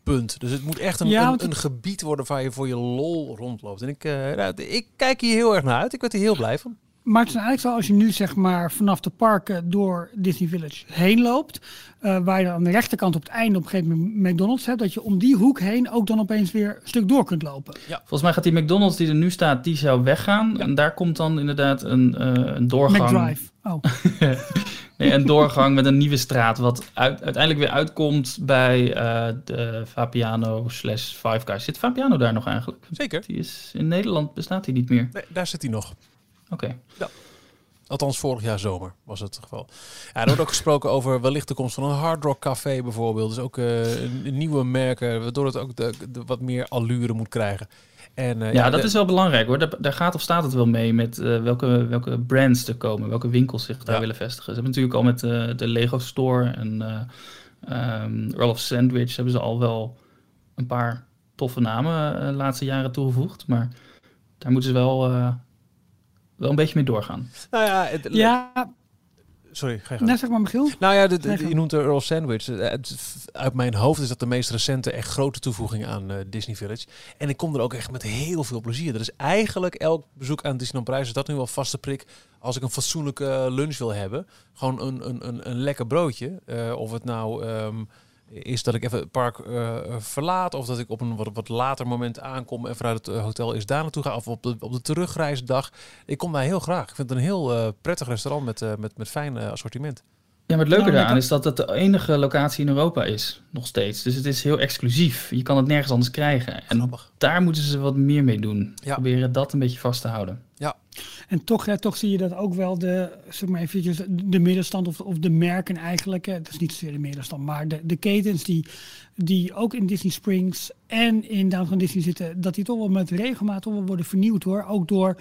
Punt. Dus het moet echt een, Ja, een, gebied worden waar je voor je lol rondloopt. En ik, eh, nou, ik kijk hier heel erg naar uit. Ik werd er heel blij van. Maar het is eigenlijk zo, als je nu zeg maar vanaf de parken door Disney Village heen loopt, eh, waar je dan aan de rechterkant op het einde op een gegeven moment McDonald's hebt, dat je om die hoek heen ook dan opeens weer een stuk door kunt lopen. volgens mij gaat die McDonald's die er nu staat, die zou weggaan. En daar komt dan inderdaad een, eh, een doorgang. McDrive. Oh, een doorgang met een nieuwe straat, wat uit, uiteindelijk weer uitkomt bij eh, de Fabiano slash Five Guys. Zit Fabiano daar nog eigenlijk? Zeker. Die is, in Nederland bestaat die niet meer. Nee, daar zit hij nog. Oké. Althans, vorig jaar zomer was het geval. Ja, er wordt ook gesproken over wellicht de komst van een Hard Rock Café bijvoorbeeld. Dus ook eh, een, een nieuwe merken, waardoor het ook de, de wat meer allure moet krijgen. En, eh, Ja, dat de- is wel belangrijk hoor. Daar, daar gaat of staat het wel mee met eh, welke, welke brands er komen, welke winkels zich daar Ja. willen vestigen. Ze hebben natuurlijk al met eh, de Lego Store en eh ehm Earl of Sandwich hebben ze al wel een paar toffe namen de laatste jaren toegevoegd. Maar daar moeten ze wel, eh, wel een beetje mee doorgaan. Nou ja, het- Ja, sorry, ga je gang. net zeg maar Michiel. Nou ja, de, je noemt de Earl Sandwich. Eh, Uit mijn hoofd is dat de meest recente echt grote toevoeging aan eh, Disney Village. En ik kom er ook echt met heel veel plezier. Dat is eigenlijk elk bezoek aan Disneyland Parijs is dat nu wel vaste prik. Als ik een fatsoenlijke eh, lunch wil hebben, gewoon een, een, een, een lekker broodje. Eh, of het nou ehm, is dat ik even het park eh, verlaat, of dat ik op een wat, wat later moment aankom en vanuit het eh, hotel is daar naartoe ga, of op de, op de terugreisdag. Ik kom daar heel graag. Ik vind het een heel eh, prettig restaurant met, eh, met, met fijn eh, assortiment. Ja, maar het leuke Nou, daaraan is dat het de enige locatie in Europa is, nog steeds. Dus het is heel exclusief. Je kan het nergens anders krijgen. En Grappig. daar moeten ze wat meer mee doen. Ja. Proberen dat een beetje vast te houden. En toch, hè, toch zie je dat ook wel de, zeg maar eventjes, de middenstand of, of de merken eigenlijk. Het is niet zozeer de middenstand, maar de, de ketens die, die ook in Disney Springs en in Downtown Disney zitten, dat die toch wel met regelmaat worden vernieuwd hoor. Ook door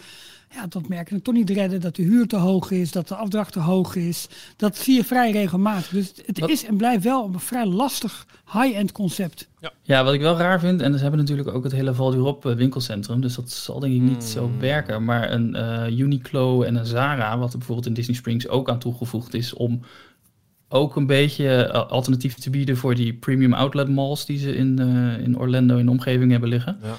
ja, dat merken het toch niet redden, dat de huur te hoog is, dat de afdracht te hoog is. Dat zie je vrij regelmatig. Dus het Wat- is en blijft wel een vrij lastig high-end concept. Ja, wat ik wel raar vind, en ze hebben natuurlijk ook het hele Val d'Europe eh, winkelcentrum, dus dat zal denk ik niet zo Hmm. werken. Maar een eh, Uniqlo en een Zara, wat er bijvoorbeeld in Disney Springs ook aan toegevoegd is, om ook een beetje eh, alternatief te bieden voor die premium outlet malls die ze in, eh, in Orlando in de omgeving hebben liggen. Ja.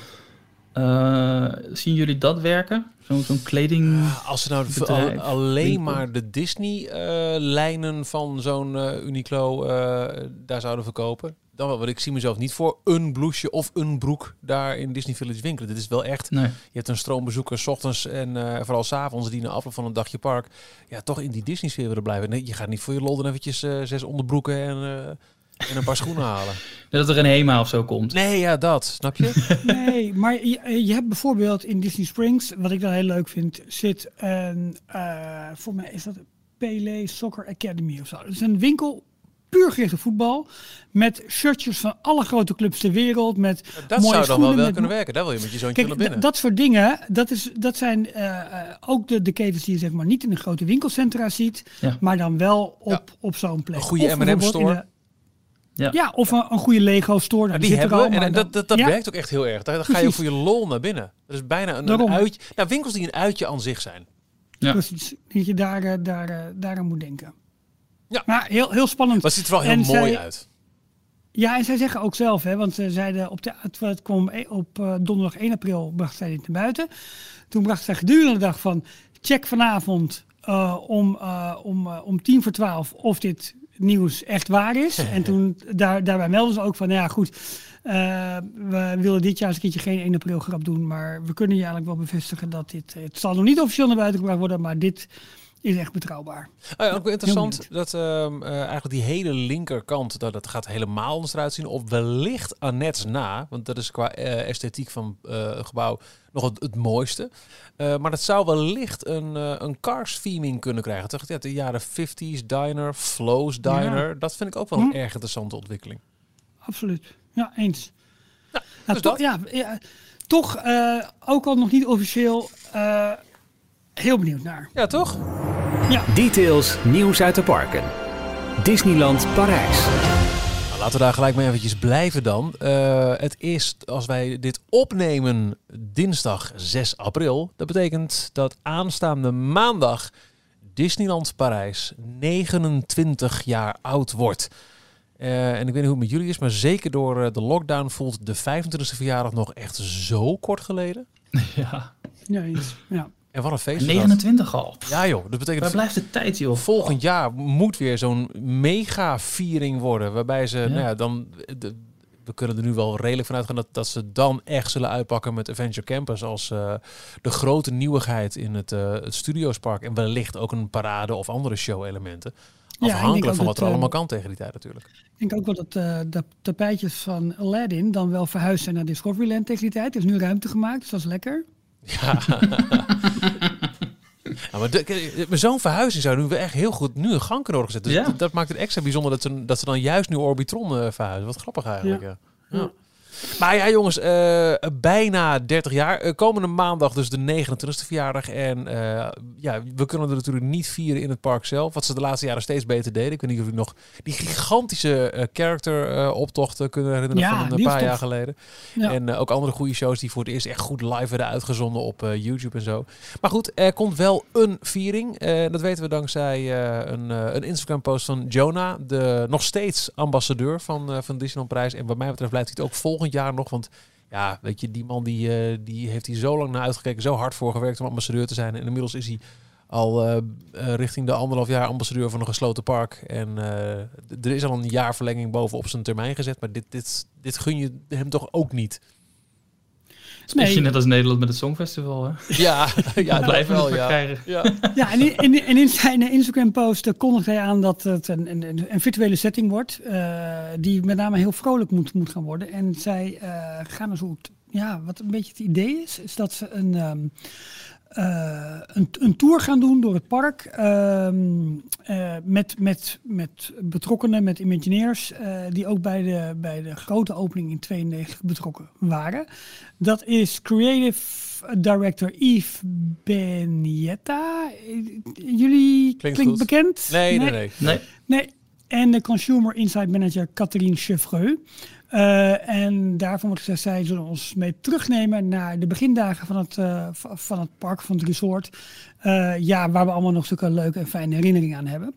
Eh, zien jullie dat werken? Zo'n kleding... Ja, als ze nou al- alleen winkel. maar de Disney-lijnen van zo'n eh, Uniqlo eh, daar zouden verkopen, dan wel. Want ik zie mezelf niet voor een blouseje of een broek daar in Disney Village winkelen. Dit is wel echt, Nee. je hebt een stroom bezoekers 's ochtends en eh, vooral 's avonds die na afloop van een dagje park, ja, toch in die Disney-sfeer willen blijven. Nee, je gaat niet voor je lol dan eventjes eh, zes onderbroeken en, eh, en een paar schoenen halen. Dat er een HEMA of zo komt. Nee, ja, dat, snap je? Nee, maar je, je hebt bijvoorbeeld in Disney Springs, wat ik dan heel leuk vind, zit een, eh voor mij is dat Pele Soccer Academy of zo. Dat is een winkel puur gericht op voetbal, met shirtjes van alle grote clubs ter wereld, met Dat mooie zou dan wel schoenen, wel kunnen werken. Daar wil je met je zoontje Kijk, naar binnen. dat soort dingen, dat, is, dat zijn eh, eh, ook de, de ketens die je zeg maar niet in een grote winkelcentra ziet, Ja. maar dan wel op, Ja. op zo'n plek. Een goede in de- Ja. Ja, of een, een goede Lego store. Nou, die zit er hebben we. En, dat, dat, dat Ja. werkt ook echt heel erg. Daar, daar ga je voor je lol naar binnen. Dat is bijna een, een uitje. Nou, winkels die een uitje aan zich zijn. Ja. Precies, dat je daar, eh, daar, eh, daaraan moet denken. Ja. Maar heel, heel spannend. Maar het ziet er wel heel En mooi zij- uit. Ja, en zij zeggen ook zelf, hè, want ze zeiden op de, het, kwam e- op eh, donderdag 1 april bracht zij dit naar buiten. Toen bracht zij gedurende de dag van check vanavond eh, om, eh, om, eh, om tien voor twaalf of dit nieuws echt waar is. en toen daar, daarbij melden ze ook van, nou ja goed, eh, we willen dit jaar eens een keertje geen 1 april grap doen, maar we kunnen je eigenlijk wel bevestigen dat dit, het zal nog niet officieel naar buiten gebracht worden, maar dit is echt betrouwbaar. Oh ja, ook wel interessant dat ehm, eh, eigenlijk die hele linkerkant, dat, dat gaat helemaal anders eruit zien. Of wellicht Annette's na, want dat is qua eh, esthetiek van eh, het gebouw nog het, het mooiste. Maar dat zou wellicht een, een Cars theming kunnen krijgen. Toch? Ja, de jaren 50s diner, Flows diner. Dat vind ik ook wel een Hm. erg interessante ontwikkeling. Absoluut. Ja, eens. dus Nou, toch, dat. ja, ja, toch ook al nog niet officieel, heel benieuwd naar. Ja, toch? Details, nieuws uit de parken. Disneyland Parijs. Nou, laten we daar gelijk mee eventjes blijven dan. Eh, het is, als wij dit opnemen, dinsdag 6 april. Dat betekent dat aanstaande maandag Disneyland Parijs 29 jaar oud wordt. Eh, en ik weet niet hoe het met jullie is, maar zeker door eh, de lockdown voelt de 25e verjaardag nog echt zo kort geleden. Ja. Ja, eens. Ja. En wat een feest. is dat. 29 al. Ja joh, dat betekent Waar blijft de tijd, joh? volgend jaar moet weer zo'n mega viering worden. Waarbij ze, Ja. nou ja, dan. De, we kunnen er nu wel redelijk van uitgaan dat, dat ze dan echt zullen uitpakken met Adventure Campus als eh, de grote nieuwigheid in het, eh het Studiospark. En wellicht ook een parade of andere show-elementen. Afhankelijk van wat er eh, allemaal kan tegen die tijd natuurlijk. Ik denk ook wel dat de tapijtjes van Aladdin dan wel verhuisd zijn naar Discoveryland tegen die tijd. Er is nu ruimte gemaakt, dus dat is lekker. Ja. Ja, maar met zo'n verhuizing zou nu wel echt heel goed nu een gang kunnen worden gezet. Dus Ja. dat, dat maakt het extra bijzonder dat ze, dat ze dan juist nu Orbitron eh, verhuizen. Wat grappig eigenlijk. Ja. Ja. Maar ja, jongens, eh, bijna 30 jaar. Eh, komende maandag dus de 29e verjaardag. En eh, ja, we kunnen er natuurlijk niet vieren in het park zelf. Wat ze de laatste jaren steeds beter deden. Ik weet niet of jullie nog die gigantische eh, character eh, optochten kunnen herinneren Ja, van een paar jaar geleden. Ja. En ook andere goede shows die voor het eerst echt goed live werden uitgezonden op YouTube en zo. Maar goed, er komt wel een viering. Dat weten we dankzij een, een Instagram-post van Jonah, de nog steeds ambassadeur van, van Disneyland Prijs. En wat mij betreft blijft hij het ook volgend jaar nog. Want ja, weet je, die man die, eh, die heeft hier zo lang naar uitgekeken, zo hard voor gewerkt om ambassadeur te zijn. En inmiddels is hij al eh, eh, richting de anderhalf jaar ambassadeur van een gesloten park. En er is al een jaar verlenging bovenop zijn termijn gezet. Maar dit, dit, dit gun je hem toch ook niet? Is Nee, net als Nederland met het Songfestival, hè? Ja, ja dat Blijven wel, we ja. krijgen. ja. ja, en in, in, en in zijn Instagram-post eh, kondigt hij aan dat het een, een, een virtuele setting wordt. eh, die met name heel vrolijk moet, moet gaan worden. En zij eh, gaan een soort. Ja, wat een beetje het idee is, is dat ze een. ehm, eh, een, een tour gaan doen door het park ehm, eh, met, met, met betrokkenen, met Imagineers, eh, die ook bij de, bij de grote opening in 92 betrokken waren. Dat is Creative Director Yves Benietta. Jullie Klinkt bekend? Nee, nee, nee. Nee, Nee. En de Consumer Insight Manager Catherine Chevreux. Eh, en daarvan wordt gezegd, zij zullen ons mee terugnemen naar de begindagen van het, eh, van het park, van het resort. Eh, ja, waar we allemaal nog zulke leuke en fijne herinneringen aan hebben.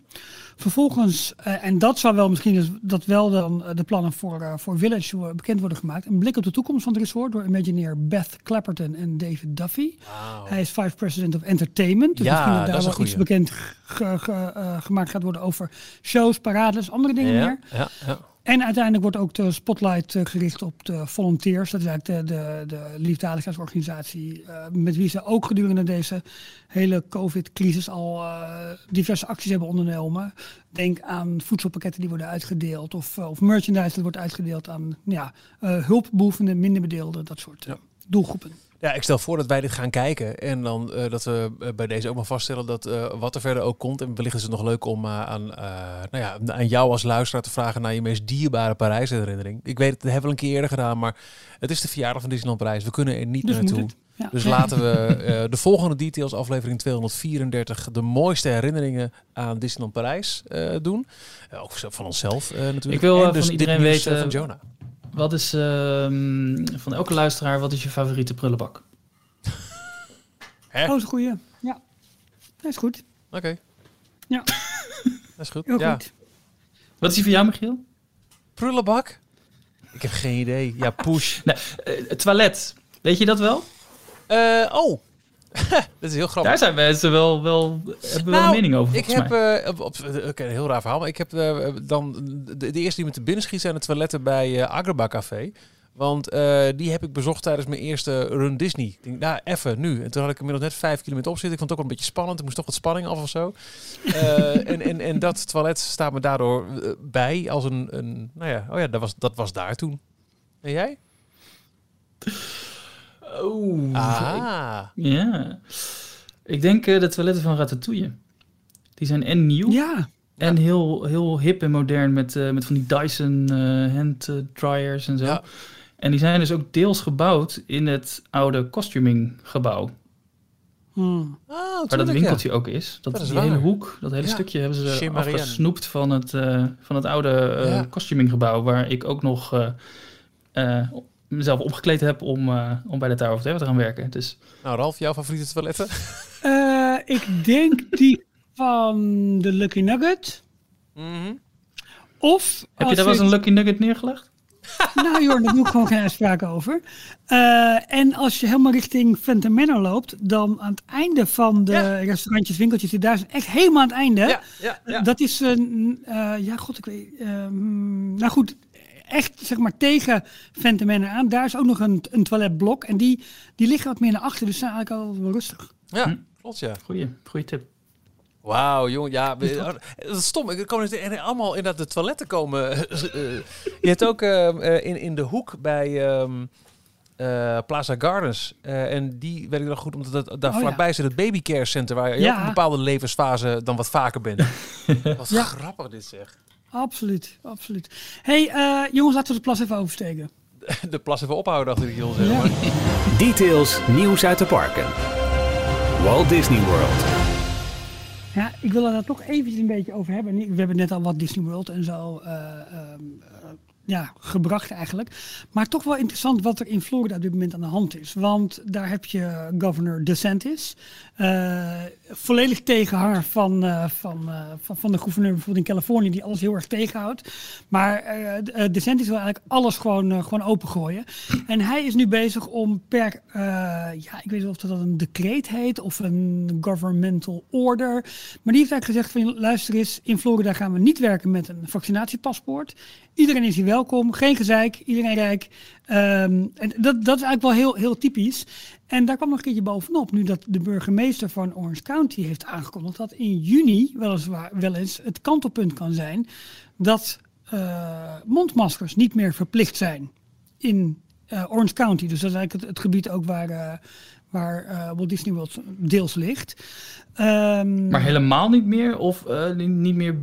Vervolgens, en dat zou wel misschien dus, dat wel dan de plannen voor, voor Village bekend worden gemaakt. Een blik op de toekomst van het resort door Imagineer Beth Clapperton en David Duffy. Hij is Vice President of Entertainment. Dus Ja, misschien dat daar wel iets bekend ge- ge- gemaakt gaat worden over shows, parades, andere dingen Ja, meer. ja, ja. En uiteindelijk wordt ook de spotlight eh, gericht op de volunteers. Dat is eigenlijk de, de, de liefdadigheidsorganisatie. eh, met wie ze ook gedurende deze hele COVID-crisis al eh, diverse acties hebben ondernomen. Denk aan voedselpakketten die worden uitgedeeld. Of, of merchandise dat wordt uitgedeeld aan ja, eh, hulpbehoevenden, minder bedeelden, dat soort doelgroepen. Ja, ik stel voor dat wij dit gaan kijken. En dan eh, dat we eh, bij deze ook maar vaststellen dat eh, wat er verder ook komt. En wellicht is het nog leuk om aan, eh, nou ja, aan jou als luisteraar te vragen naar je meest dierbare Parijs-herinnering. Ik weet het, dat hebben we een keer eerder gedaan, maar het is de verjaardag van Disneyland Parijs. We kunnen er niet Dus moet naartoe. het. Ja. Dus laten we eh, de volgende details, aflevering 234, de mooiste herinneringen aan Disneyland Parijs eh, doen. Ook van onszelf eh, natuurlijk. Ik wil, En dus van dit iedereen weten- van Jonah. Wat is ehm, van elke luisteraar, wat is je favoriete prullenbak? Hè? Oh, dat is een goeie. Ja, dat is goed. Oké. Ja. Dat is goed. Heel ja. goed. Wat is die van jou, Michiel? Prullenbak? Ik heb geen idee. Ja, push. Nee, eh, het toilet. Weet je dat wel? Eh, oh, dat is heel grappig. Daar zijn mensen wel, wel hebben wel Nou, een mening over, Ik heb, eh, op, een heel raar verhaal, maar ik heb eh, dan de, de eerste die me te binnen schiet zijn de toiletten bij eh Agrabah Café. Want eh, die heb ik bezocht tijdens mijn eerste Run Disney. Ik denk, nou, even nu. En toen had ik inmiddels net vijf kilometer op zitten. Ik vond het ook wel een beetje spannend. Ik moest toch wat spanning af of zo. Eh, en, en, en dat toilet staat me daardoor eh, bij als een, een... Nou ja, oh ja, dat was, dat was daar toen. En jij? Oh, Ah. ja. Ik denk eh, de toiletten van Ratatouille. Die zijn en nieuw Ja, en heel, heel hip en modern met, eh, met van die Dyson eh, hand dryers en zo. Ja. En die zijn dus ook deels gebouwd in het oude costuming gebouw. Hmm. Oh, Waar dat ja. winkeltje ook is. Dat, Dat is die hele waar. hoek, dat hele Ja. stukje hebben ze Chez afgesnoept van het, eh, van het oude eh Ja. costuminggebouw. Waar ik ook nog eh, eh, mezelf opgekleed heb om, eh, om bij de Tower of Terror te gaan werken. Dus Nou, Ralf, jouw favoriete toiletten? Eh, ik denk die van de Lucky Nugget. Mhm. Of heb je daar wel eens een Lucky Nugget neergelegd? Nou joh, daar doe ik gewoon geen uitspraak over. Eh, en als je helemaal richting Phantom Manor loopt, dan aan het einde van de Ja. restaurantjes, winkeltjes, die daar zijn echt helemaal aan het einde. Ja, ja, ja. Dat is een, eh, ja god, ik weet, ehm, nou goed, echt zeg maar tegen Manor aan. Daar is ook nog een, een toiletblok en die, die liggen wat meer naar achter, dus zijn eigenlijk al wel rustig. Ja, Hm. klopt ja. Goeie, goeie tip. Wauw, jongen, ja, oh, dat is stom. Er komen allemaal inderdaad de toiletten komen. je hebt ook eh, eh, in, in de hoek bij, ehm, eh, Plaza Gardens. Eh, en die weet ik nog goed, omdat het, daar Oh, ja. vlakbij zit het babycare center, waar je Ja. ook in een bepaalde levensfase dan wat vaker bent. wat Ja. grappig dit zeg. Absoluut, absoluut. hey, eh, jongens, laten we de plas even oversteken. De plas even ophouden, dacht ik heel zeg Ja. maar. Details nieuws uit de parken. Walt Disney World. Ja, ik wil er daar toch eventjes een beetje over hebben. We hebben net al wat Disney World en zo eh, ehm, eh, ja, gebracht eigenlijk. Maar toch wel interessant wat er in Florida op dit moment aan de hand is. Want daar heb je governor DeSantis. Eh, volledig tegenhanger van, eh, van, eh, van, van de gouverneur bijvoorbeeld in Californië, die alles heel erg tegenhoudt. Maar de- DeSantis wil eigenlijk alles gewoon, gewoon opengooien. En hij is nu bezig om per, ja, ik weet niet of dat een decreet heet of een governmental order. Maar die heeft eigenlijk gezegd van luister eens, in Florida gaan we niet werken met een vaccinatiepaspoort. Iedereen is hier welkom, geen gezeik, iedereen rijk. Ehm, en dat, dat is eigenlijk wel heel, heel typisch. En daar kwam nog een keertje bovenop, nu dat de burgemeester van Orange County heeft aangekondigd dat in juni weliswaar wel eens het kantelpunt kan zijn dat eh, mondmaskers niet meer verplicht zijn in eh, Orange County. Dus dat is eigenlijk het, gebied ook waar, eh, waar Walt Disney World deels ligt. Ehm, Maar helemaal niet meer of ni- niet meer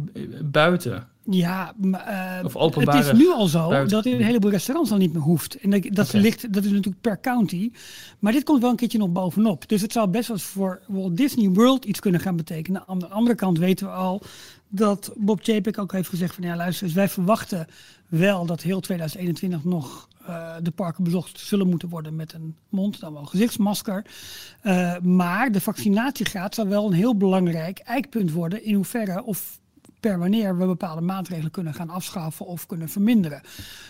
buiten? Ja, maar, eh, Of openbare het is nu al zo buiten- dat in een heleboel restaurants dan niet meer hoeft. En dat, dat, ligt, dat is natuurlijk per county. Maar dit komt wel een keertje nog bovenop. Dus het zou best wel voor Walt Disney World iets kunnen gaan betekenen. Aan de andere kant weten we al dat Bob Chapek ook heeft gezegd van ja luister wij verwachten wel dat heel 2021 nog eh, de parken bezocht zullen moeten worden met een mond, dan wel gezichtsmasker. Eh, maar de vaccinatiegraad zou wel een heel belangrijk eikpunt worden in hoeverre of per wanneer we bepaalde maatregelen kunnen gaan afschaffen of kunnen verminderen.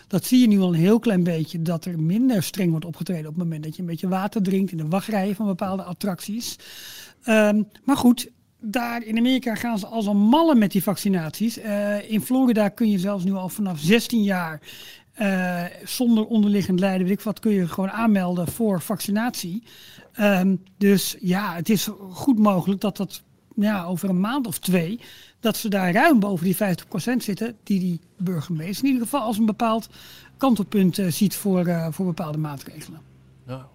Dat zie je nu al een heel klein beetje, dat er minder streng wordt opgetreden op het moment dat je een beetje water drinkt in de wachtrijen van bepaalde attracties. Ehm, maar goed, daar in Amerika gaan ze als een malle met die vaccinaties. Eh, in Florida kun je zelfs nu al vanaf 16 jaar eh, zonder onderliggend lijden, weet ik wat, kun je gewoon aanmelden voor vaccinatie. Ehm, dus ja, het is goed mogelijk dat dat ja, over een maand of twee, dat ze daar ruim boven die 50% zitten, die die burgemeester in ieder geval als een bepaald kantelpunt eh, ziet voor, eh, voor bepaalde maatregelen. Ja.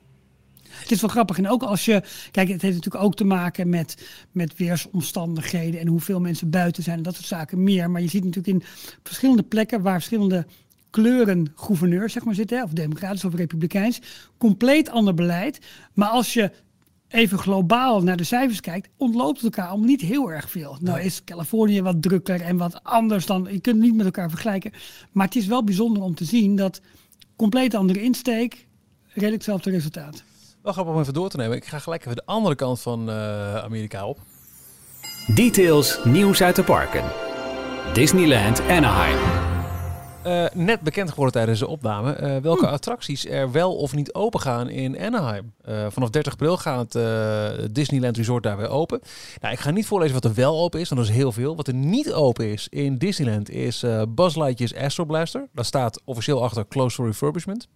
Het is wel grappig. En ook als je. Kijk, het heeft natuurlijk ook te maken met, met weersomstandigheden. En hoeveel mensen buiten zijn. En dat soort zaken meer. Maar je ziet natuurlijk in verschillende plekken. waar verschillende kleuren gouverneurs zeg maar, zitten. Of democratisch of republikeins. Compleet ander beleid. Maar als je even globaal naar de cijfers kijkt. ontloopt het elkaar allemaal niet heel erg veel. Nou is Californië wat drukker en wat anders dan. Je kunt het niet met elkaar vergelijken. Maar het is wel bijzonder om te zien dat. compleet andere insteek. redelijk hetzelfde resultaat. Wel grappig om even door te nemen. Ik ga gelijk even de andere kant van eh, Amerika op. Details nieuws uit de parken. Disneyland Anaheim. Eh, net bekend geworden tijdens de opname eh, welke attracties er wel of niet open gaan in Anaheim. Eh, vanaf 30 april gaat het Disneyland Resort daar weer open. Nou, ik ga niet voorlezen wat er wel open is, want dat is heel veel. Wat er niet open is in Disneyland is Buzz Lightyear's Astro Blaster. Daar staat officieel achter Close for Refurbishment.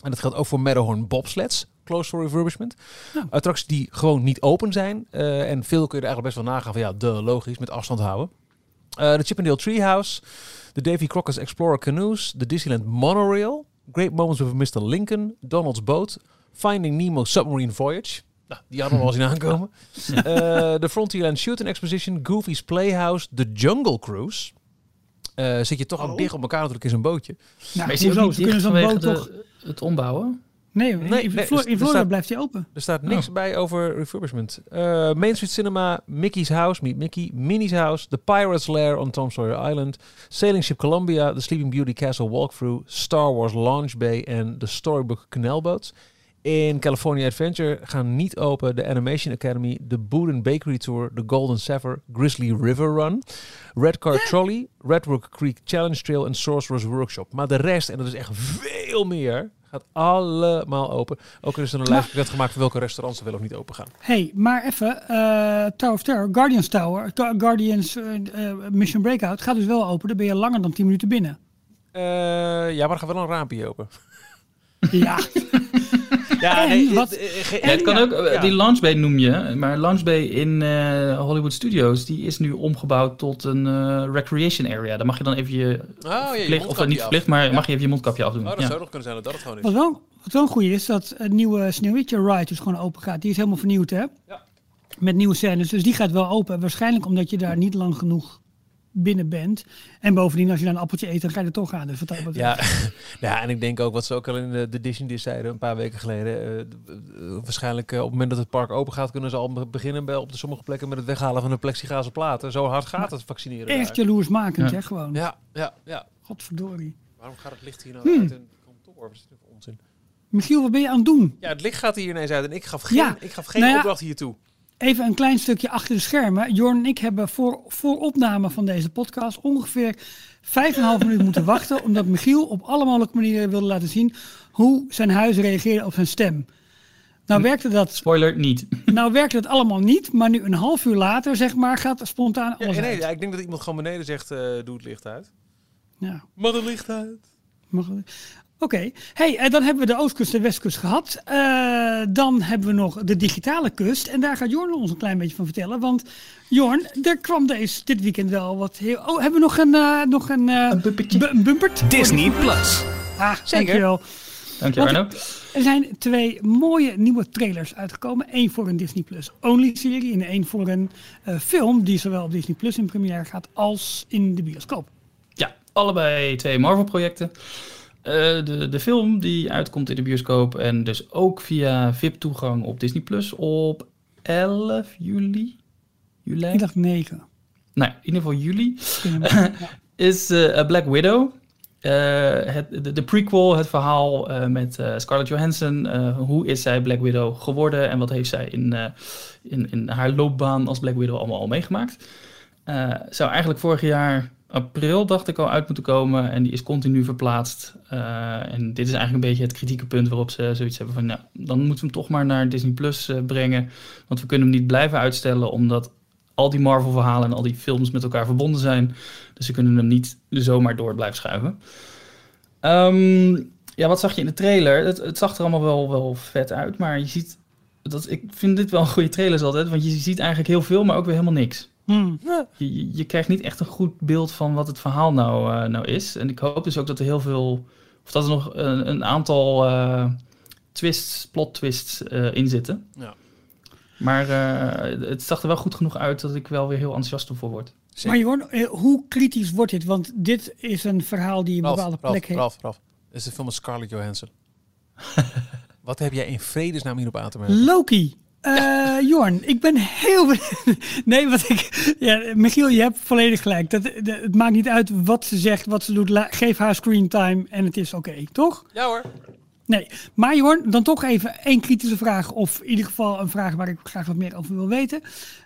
En dat geldt ook voor Matterhorn Bobsleds, Close for Refurbishment. Ja. Attracties die gewoon niet open zijn. En veel kun je er eigenlijk best wel nagaan van ja, de logisch, met afstand houden. Eh, de Chippendale Treehouse, de Davy Crockett's Explorer Canoes, de Disneyland Monorail, Great Moments with Mr. Lincoln, Donald's Boat, Finding Nemo Submarine Voyage. Nou, die hadden we al zien aankomen. Eh, de Frontierland Shooting Exposition, Goofy's Playhouse, The Jungle Cruise. Eh, zit je toch ook Oh. dicht op elkaar natuurlijk in zo'n bootje. Nou, maar is hoezo? niet Ze kunnen zo'n boot de- toch... het ombouwen? Nee, Nee, in, nee, Flo- in Florida staat- blijft hij open. Er staat niks bij over refurbishment. Eh, Main Street Cinema, Mickey's House, Meet Mickey, Minnie's House, The Pirate's Lair on Tom Sawyer Island, Sailing Ship Columbia, The Sleeping Beauty Castle Walkthrough, Star Wars Launch Bay en The Storybook Canal Boats. In California Adventure gaan niet open de Animation Academy, de Bouden Bakery Tour, de Golden Sapphire, Grizzly River Run, Red Car Trolley, Redwood Creek Challenge Trail en Sorcerer's Workshop. Maar de rest, en dat is echt veel meer, gaat allemaal open. Ook is er een lijst bekend gemaakt van welke restaurants er wel of niet open gaan. hey, maar even, eh, Tower of Terror, Guardians Tower, Gu- Guardians eh, eh, Mission Breakout gaat dus wel open. Dan ben je langer dan 10 minuten binnen. Ja, maar er gaat wel een raampje open. Ja, Ja, En nee, wat- het, eh, het kan ja, ook, eh, ja. die Launch Bay noem je, maar Launch Bay in eh, Hollywood Studios, die is nu omgebouwd tot een eh, recreation area. Daar mag je dan even je Oh, ja, je verplicht, of niet af. verplicht, maar Ja. mag je even je mondkapje afdoen. Oh, dat ja. zou nog kunnen zijn dat dat het gewoon is. Wat wel, wat wel een goede is, dat het nieuwe Sneeuwwitje ride dus gewoon open gaat. Die is helemaal vernieuwd, hè? Ja. Met nieuwe scènes. Dus die gaat wel open. Waarschijnlijk omdat je daar niet lang genoeg binnen bent. En bovendien, als je dan een appeltje eet, dan ga je er toch aan. Dus wat dat betreft. Ja, ja, en ik denk ook wat ze ook al in de, de Disney zeiden een paar weken geleden. eh, eh, waarschijnlijk eh, op het moment dat het park open gaat, kunnen ze al be- beginnen bij, op de sommige plekken met het weghalen van de plexiglazen platen. Zo hard gaat het vaccineren. Echt daar. jaloersmakend, Ja. hè? Gewoon. Ja, ja, ja. Godverdorie. Waarom gaat het licht hier nou Hmm. uit een kantoor? Wat is dit voor onzin? Michiel, wat ben je aan het doen? Ja, het licht gaat hier ineens uit en ik gaf geen, Ja. ik gaf geen Nou ja. opdracht hiertoe. Even een klein stukje achter de schermen. Jorn en ik hebben voor, voor opname van deze podcast ongeveer 5,5 minuten moeten wachten. Omdat Michiel op alle mogelijke manieren wilde laten zien hoe zijn huis reageerde op zijn stem. Nou werkte dat, Spoiler, niet. nou werkte dat allemaal niet, maar nu een half uur later, zeg maar, gaat er spontaan Ja, alles nee, uit. ja, ik denk dat iemand gewoon beneden zegt, eh, doe het licht uit. Ja, Maar het licht uit. mag wel. Oké, hey, eh, dan hebben we de Oostkust en Westkust gehad. Eh, dan hebben we nog de digitale kust. En daar gaat Jorn ons een klein beetje van vertellen. Want Jorn, er kwam deze, dit weekend wel wat heel... Oh, hebben we nog een, eh, nog een, eh, Een bumpertje. bu- een bumpert? Disney Plus. Ah, Zeker. dankjewel. Dank je Want- Arno. Er zijn twee mooie nieuwe trailers uitgekomen. Eén voor een Disney Plus Only serie en één voor een eh, film die zowel op Disney Plus in première gaat als in de bioscoop. Ja, allebei twee Marvel-projecten. Eh, de, de film die uitkomt in de bioscoop en dus ook via VIP-toegang op Disney Plus op 11 juli. Juli? Ik dacht negen. Nou, in ieder geval juli. Ja. is eh, Black Widow. Eh, het, de, de prequel, het verhaal met Scarlett Johansson. Hoe is zij Black Widow geworden en wat heeft zij in, in, in haar loopbaan als Black Widow allemaal al meegemaakt? Zou eigenlijk vorig jaar april, dacht ik, al uit moeten komen en die is continu verplaatst. Eh, en dit is eigenlijk een beetje het kritieke punt waarop ze zoiets hebben van, nou, dan moeten we hem toch maar naar Disney Plus eh, brengen. Want we kunnen hem niet blijven uitstellen, omdat al die Marvel-verhalen en al die films met elkaar verbonden zijn. Dus ze kunnen hem niet zomaar door blijven schuiven. Ehm, ja, wat zag je in de trailer? Het, het zag er allemaal wel, wel vet uit, maar je ziet... Dat, ik vind dit wel een goede trailers altijd, want je ziet eigenlijk heel veel, maar ook weer helemaal niks. Hmm. Je, krijgt niet echt een goed beeld van wat het verhaal nou, eh, nou is. En ik hoop dus ook dat er heel veel... Of dat er nog een, een aantal eh, twists, plot twists eh, in zitten. Ja. Maar eh, het zag er wel goed genoeg uit dat ik wel weer heel enthousiast ervoor word. Maar Jorn, hoe kritisch wordt dit? Want dit is een verhaal die een Ralf, bepaalde Ralf, plek heeft. Ralf, Ralf. Dit is de film met Scarlett Johansson. Wat heb jij in vredesnaam hierop aan te merken? Loki. Eh Jorn, ik ben heel... nee, wat ik... Ja, Michiel, je hebt volledig gelijk. Dat, dat- het maakt niet uit wat ze zegt, wat ze doet. La- geef haar screentime en het is oké, toch? Ja hoor. Nee, maar Jorn, dan toch even één kritische vraag. Of in ieder geval een vraag waar ik graag wat meer over wil weten.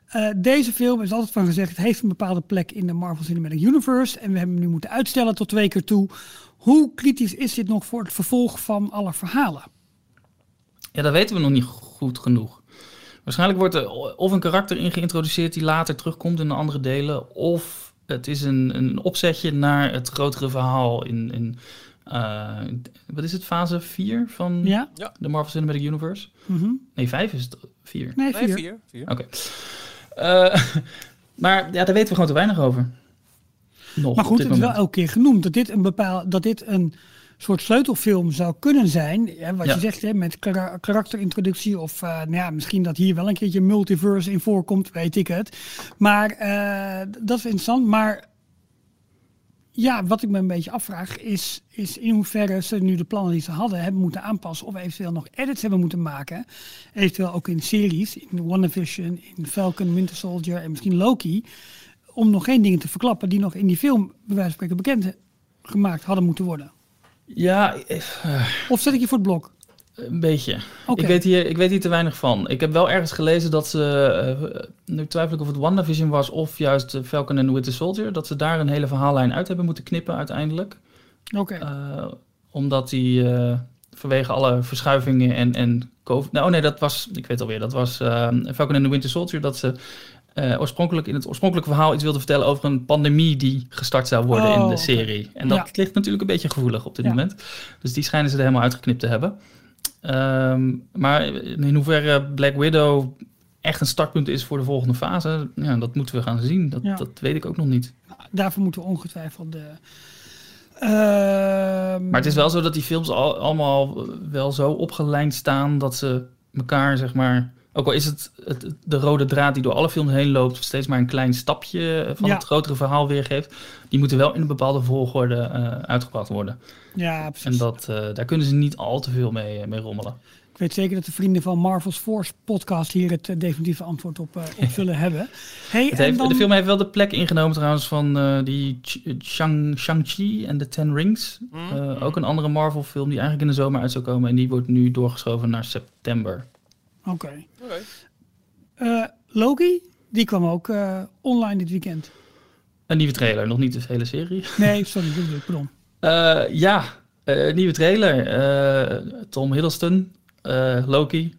Eh, deze film is altijd van gezegd, het heeft een bepaalde plek in de Marvel Cinematic Universe. En we hebben hem nu moeten uitstellen tot twee keer toe. Hoe kritisch is dit nog voor het vervolg van alle verhalen? Ja, dat weten we nog niet goed genoeg. Waarschijnlijk wordt er of een karakter in geïntroduceerd die later terugkomt in de andere delen, of het is een, een opzetje naar het grotere verhaal in, in eh, wat is het, fase 4 van Ja? de Marvel Cinematic Universe? Mhm. Nee, 5 is het 4. Nee, Nee, vier. vier. vier. Oké. Eh, maar ja, daar weten we gewoon te weinig over. Nog Maar goed, het is wel elke keer genoemd dat dit een bepaal, dat dit een soort sleutelfilm zou kunnen zijn. Ja, wat Ja. je zegt, hè, met kara- karakterintroductie of eh, nou ja, misschien dat hier wel een keertje multiverse in voorkomt, weet ik het. Maar eh, dat is interessant. Maar ja, wat ik me een beetje afvraag is, is in hoeverre ze nu de plannen die ze hadden hebben moeten aanpassen of eventueel nog edits hebben moeten maken. Eventueel ook in series, in WandaVision, in Falcon, Winter Soldier en misschien Loki om nog geen dingen te verklappen die nog in die film, bij wijze van spreken, bekend gemaakt hadden moeten worden. Ja, eh, Of zet ik je voor het blok? een beetje. Ik, weet hier, ik weet hier te weinig van. Ik heb wel ergens gelezen dat ze, eh, nu twijfel ik of het WandaVision was of juist Falcon en the Winter Soldier, dat ze daar een hele verhaallijn uit hebben moeten knippen uiteindelijk. Oké. Eh, omdat die vanwege alle verschuivingen en, en COVID... Nou, oh nee, dat was, ik weet alweer, dat was Falcon and the Winter Soldier, dat ze eh, oorspronkelijk in het oorspronkelijke verhaal iets wilden vertellen over een pandemie die gestart zou worden Oh, in de oké. serie. En dat Ja. ligt natuurlijk een beetje gevoelig op dit Ja. moment. Dus die schijnen ze er helemaal uitgeknipt te hebben. Ehm, maar in hoeverre Black Widow echt een startpunt is voor de volgende fase, ja, dat moeten we gaan zien. Dat, Ja. dat weet ik ook nog niet. Daarvoor moeten we ongetwijfeld de. Ehm, Maar het is wel zo dat die films al, allemaal wel zo opgelijnd staan dat ze elkaar, zeg maar. Ook al is het, het de rode draad die door alle films heen loopt, steeds maar een klein stapje van Ja. het grotere verhaal weergeeft. Die moeten wel in een bepaalde volgorde eh, uitgebracht worden. Ja, precies. En dat, eh, daar kunnen ze niet al te veel mee, mee rommelen. Ik weet zeker dat de vrienden van Marvel's Force podcast hier het eh, definitieve antwoord op, eh, op zullen hebben. Hey, Het en heeft, dan, De film heeft wel de plek ingenomen trouwens van eh, die Ch- Shang- Shang-Chi en The Ten Rings. Eh, ook een andere Marvel film die eigenlijk in de zomer uit zou komen. En die wordt nu doorgeschoven naar september. Oké. Eh, Loki, die kwam ook eh, online dit weekend. Een nieuwe trailer, nog niet de hele serie. Nee, sorry, dat bedoel ik, pardon. Eh, ja, eh, nieuwe trailer. Eh, Tom Hiddleston, eh, Loki,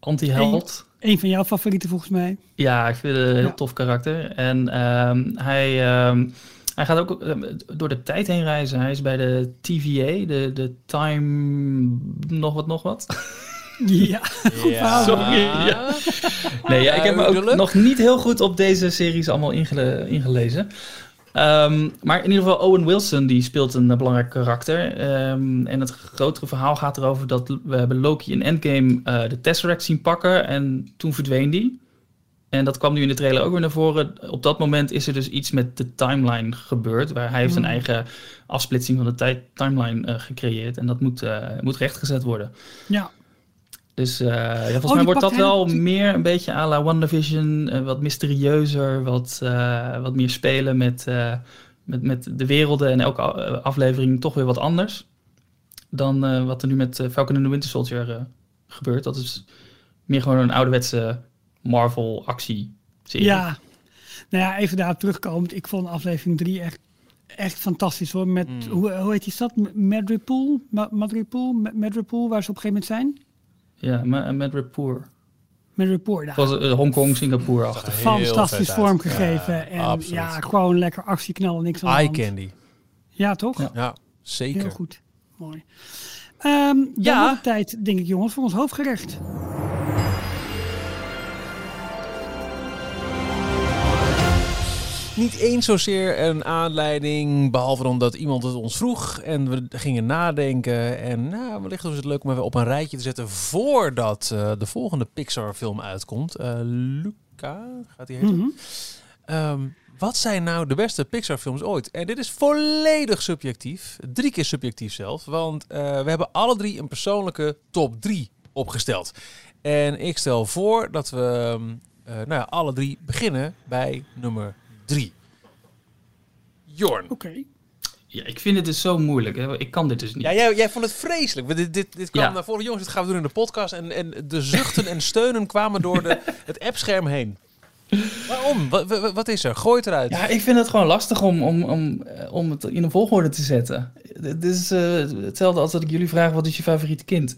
anti-held. Een van jouw favorieten volgens mij. Ja, ik vind het een heel Ja. tof karakter. En ehm, hij, ehm, hij gaat ook ehm, door de tijd heen reizen. Hij is bij de TVA, de, de Time... nog wat, nog wat. Ja, Ja. Sorry, ja. Nee, ja, ik heb me ook nog niet heel goed op deze series allemaal ingele- ingelezen. Ehm, maar in ieder geval Owen Wilson, die speelt een eh, belangrijk karakter. Ehm, en het grotere verhaal gaat erover dat we hebben Loki in Endgame eh, de Tesseract zien pakken en toen verdween die. En dat kwam nu in de trailer ook weer naar voren. Op dat moment is er dus iets met de timeline gebeurd. Waar hij heeft een Hmm. eigen afsplitsing van de tijd timeline eh, gecreëerd. En dat moet, eh, moet rechtgezet worden. ja. Dus eh, ja, volgens die mij wordt dat wel meer een beetje à la WandaVision. eh, wat mysterieuzer, wat, eh, wat meer spelen met, eh, met, met de werelden. En elke aflevering toch weer wat anders. Dan eh, wat er nu met Falcon and the Winter Soldier eh, gebeurt. Dat is meer gewoon een ouderwetse Marvel actie serie. ja. Nou ja, even daarop terugkomend. Ik vond aflevering 3 echt, echt fantastisch hoor. Met, Mm. hoe, hoe heet die stad? M- Madripoor? Ma- Madripoor? Ma- Madripoor, waar ze op een gegeven moment zijn? Ja, Ma- Mad Rapport. Madripoor, daar. Was uh, Hongkong, Singapore-achtig. Heel Fantastisch vormgegeven. Ja, en absoluut. ja, gewoon lekker actieknallen, niks aan de Eye candy. Ja, toch? Ja. Ja, zeker. Heel goed. Mooi. Ehm dan Ja. tijd, denk ik jongens, voor ons hoofdgerecht. Niet eens zozeer een aanleiding, behalve omdat iemand het ons vroeg en we gingen nadenken. En nou, wellicht was het leuk om even op een rijtje te zetten voordat eh, de volgende Pixar-film uitkomt. Eh, Luca, gaat die heten? Mhm. Ehm, wat zijn nou de beste Pixar-films ooit? En dit is volledig subjectief, drie keer subjectief zelf, want eh, we hebben alle drie een persoonlijke top 3 opgesteld. En ik stel voor dat we ehm, eh, nou ja, alle drie beginnen bij nummer 3. Jorn. Oké. Ja, ik vind het dus zo moeilijk. Hè. Ik kan dit dus niet. Ja, jij, jij vond het vreselijk. Dit, dit, dit kwam Ja. naar voren. Jongens, dit gaan we doen in de podcast. En, en de zuchten en steunen kwamen door de, het appscherm heen. Waarom? Wat, wat, wat is er? Gooi het eruit. Ja, ik vind het gewoon lastig om, om, om, eh, om het in een volgorde te zetten. Het is eh, hetzelfde als dat ik jullie vraag, wat is je favoriete kind?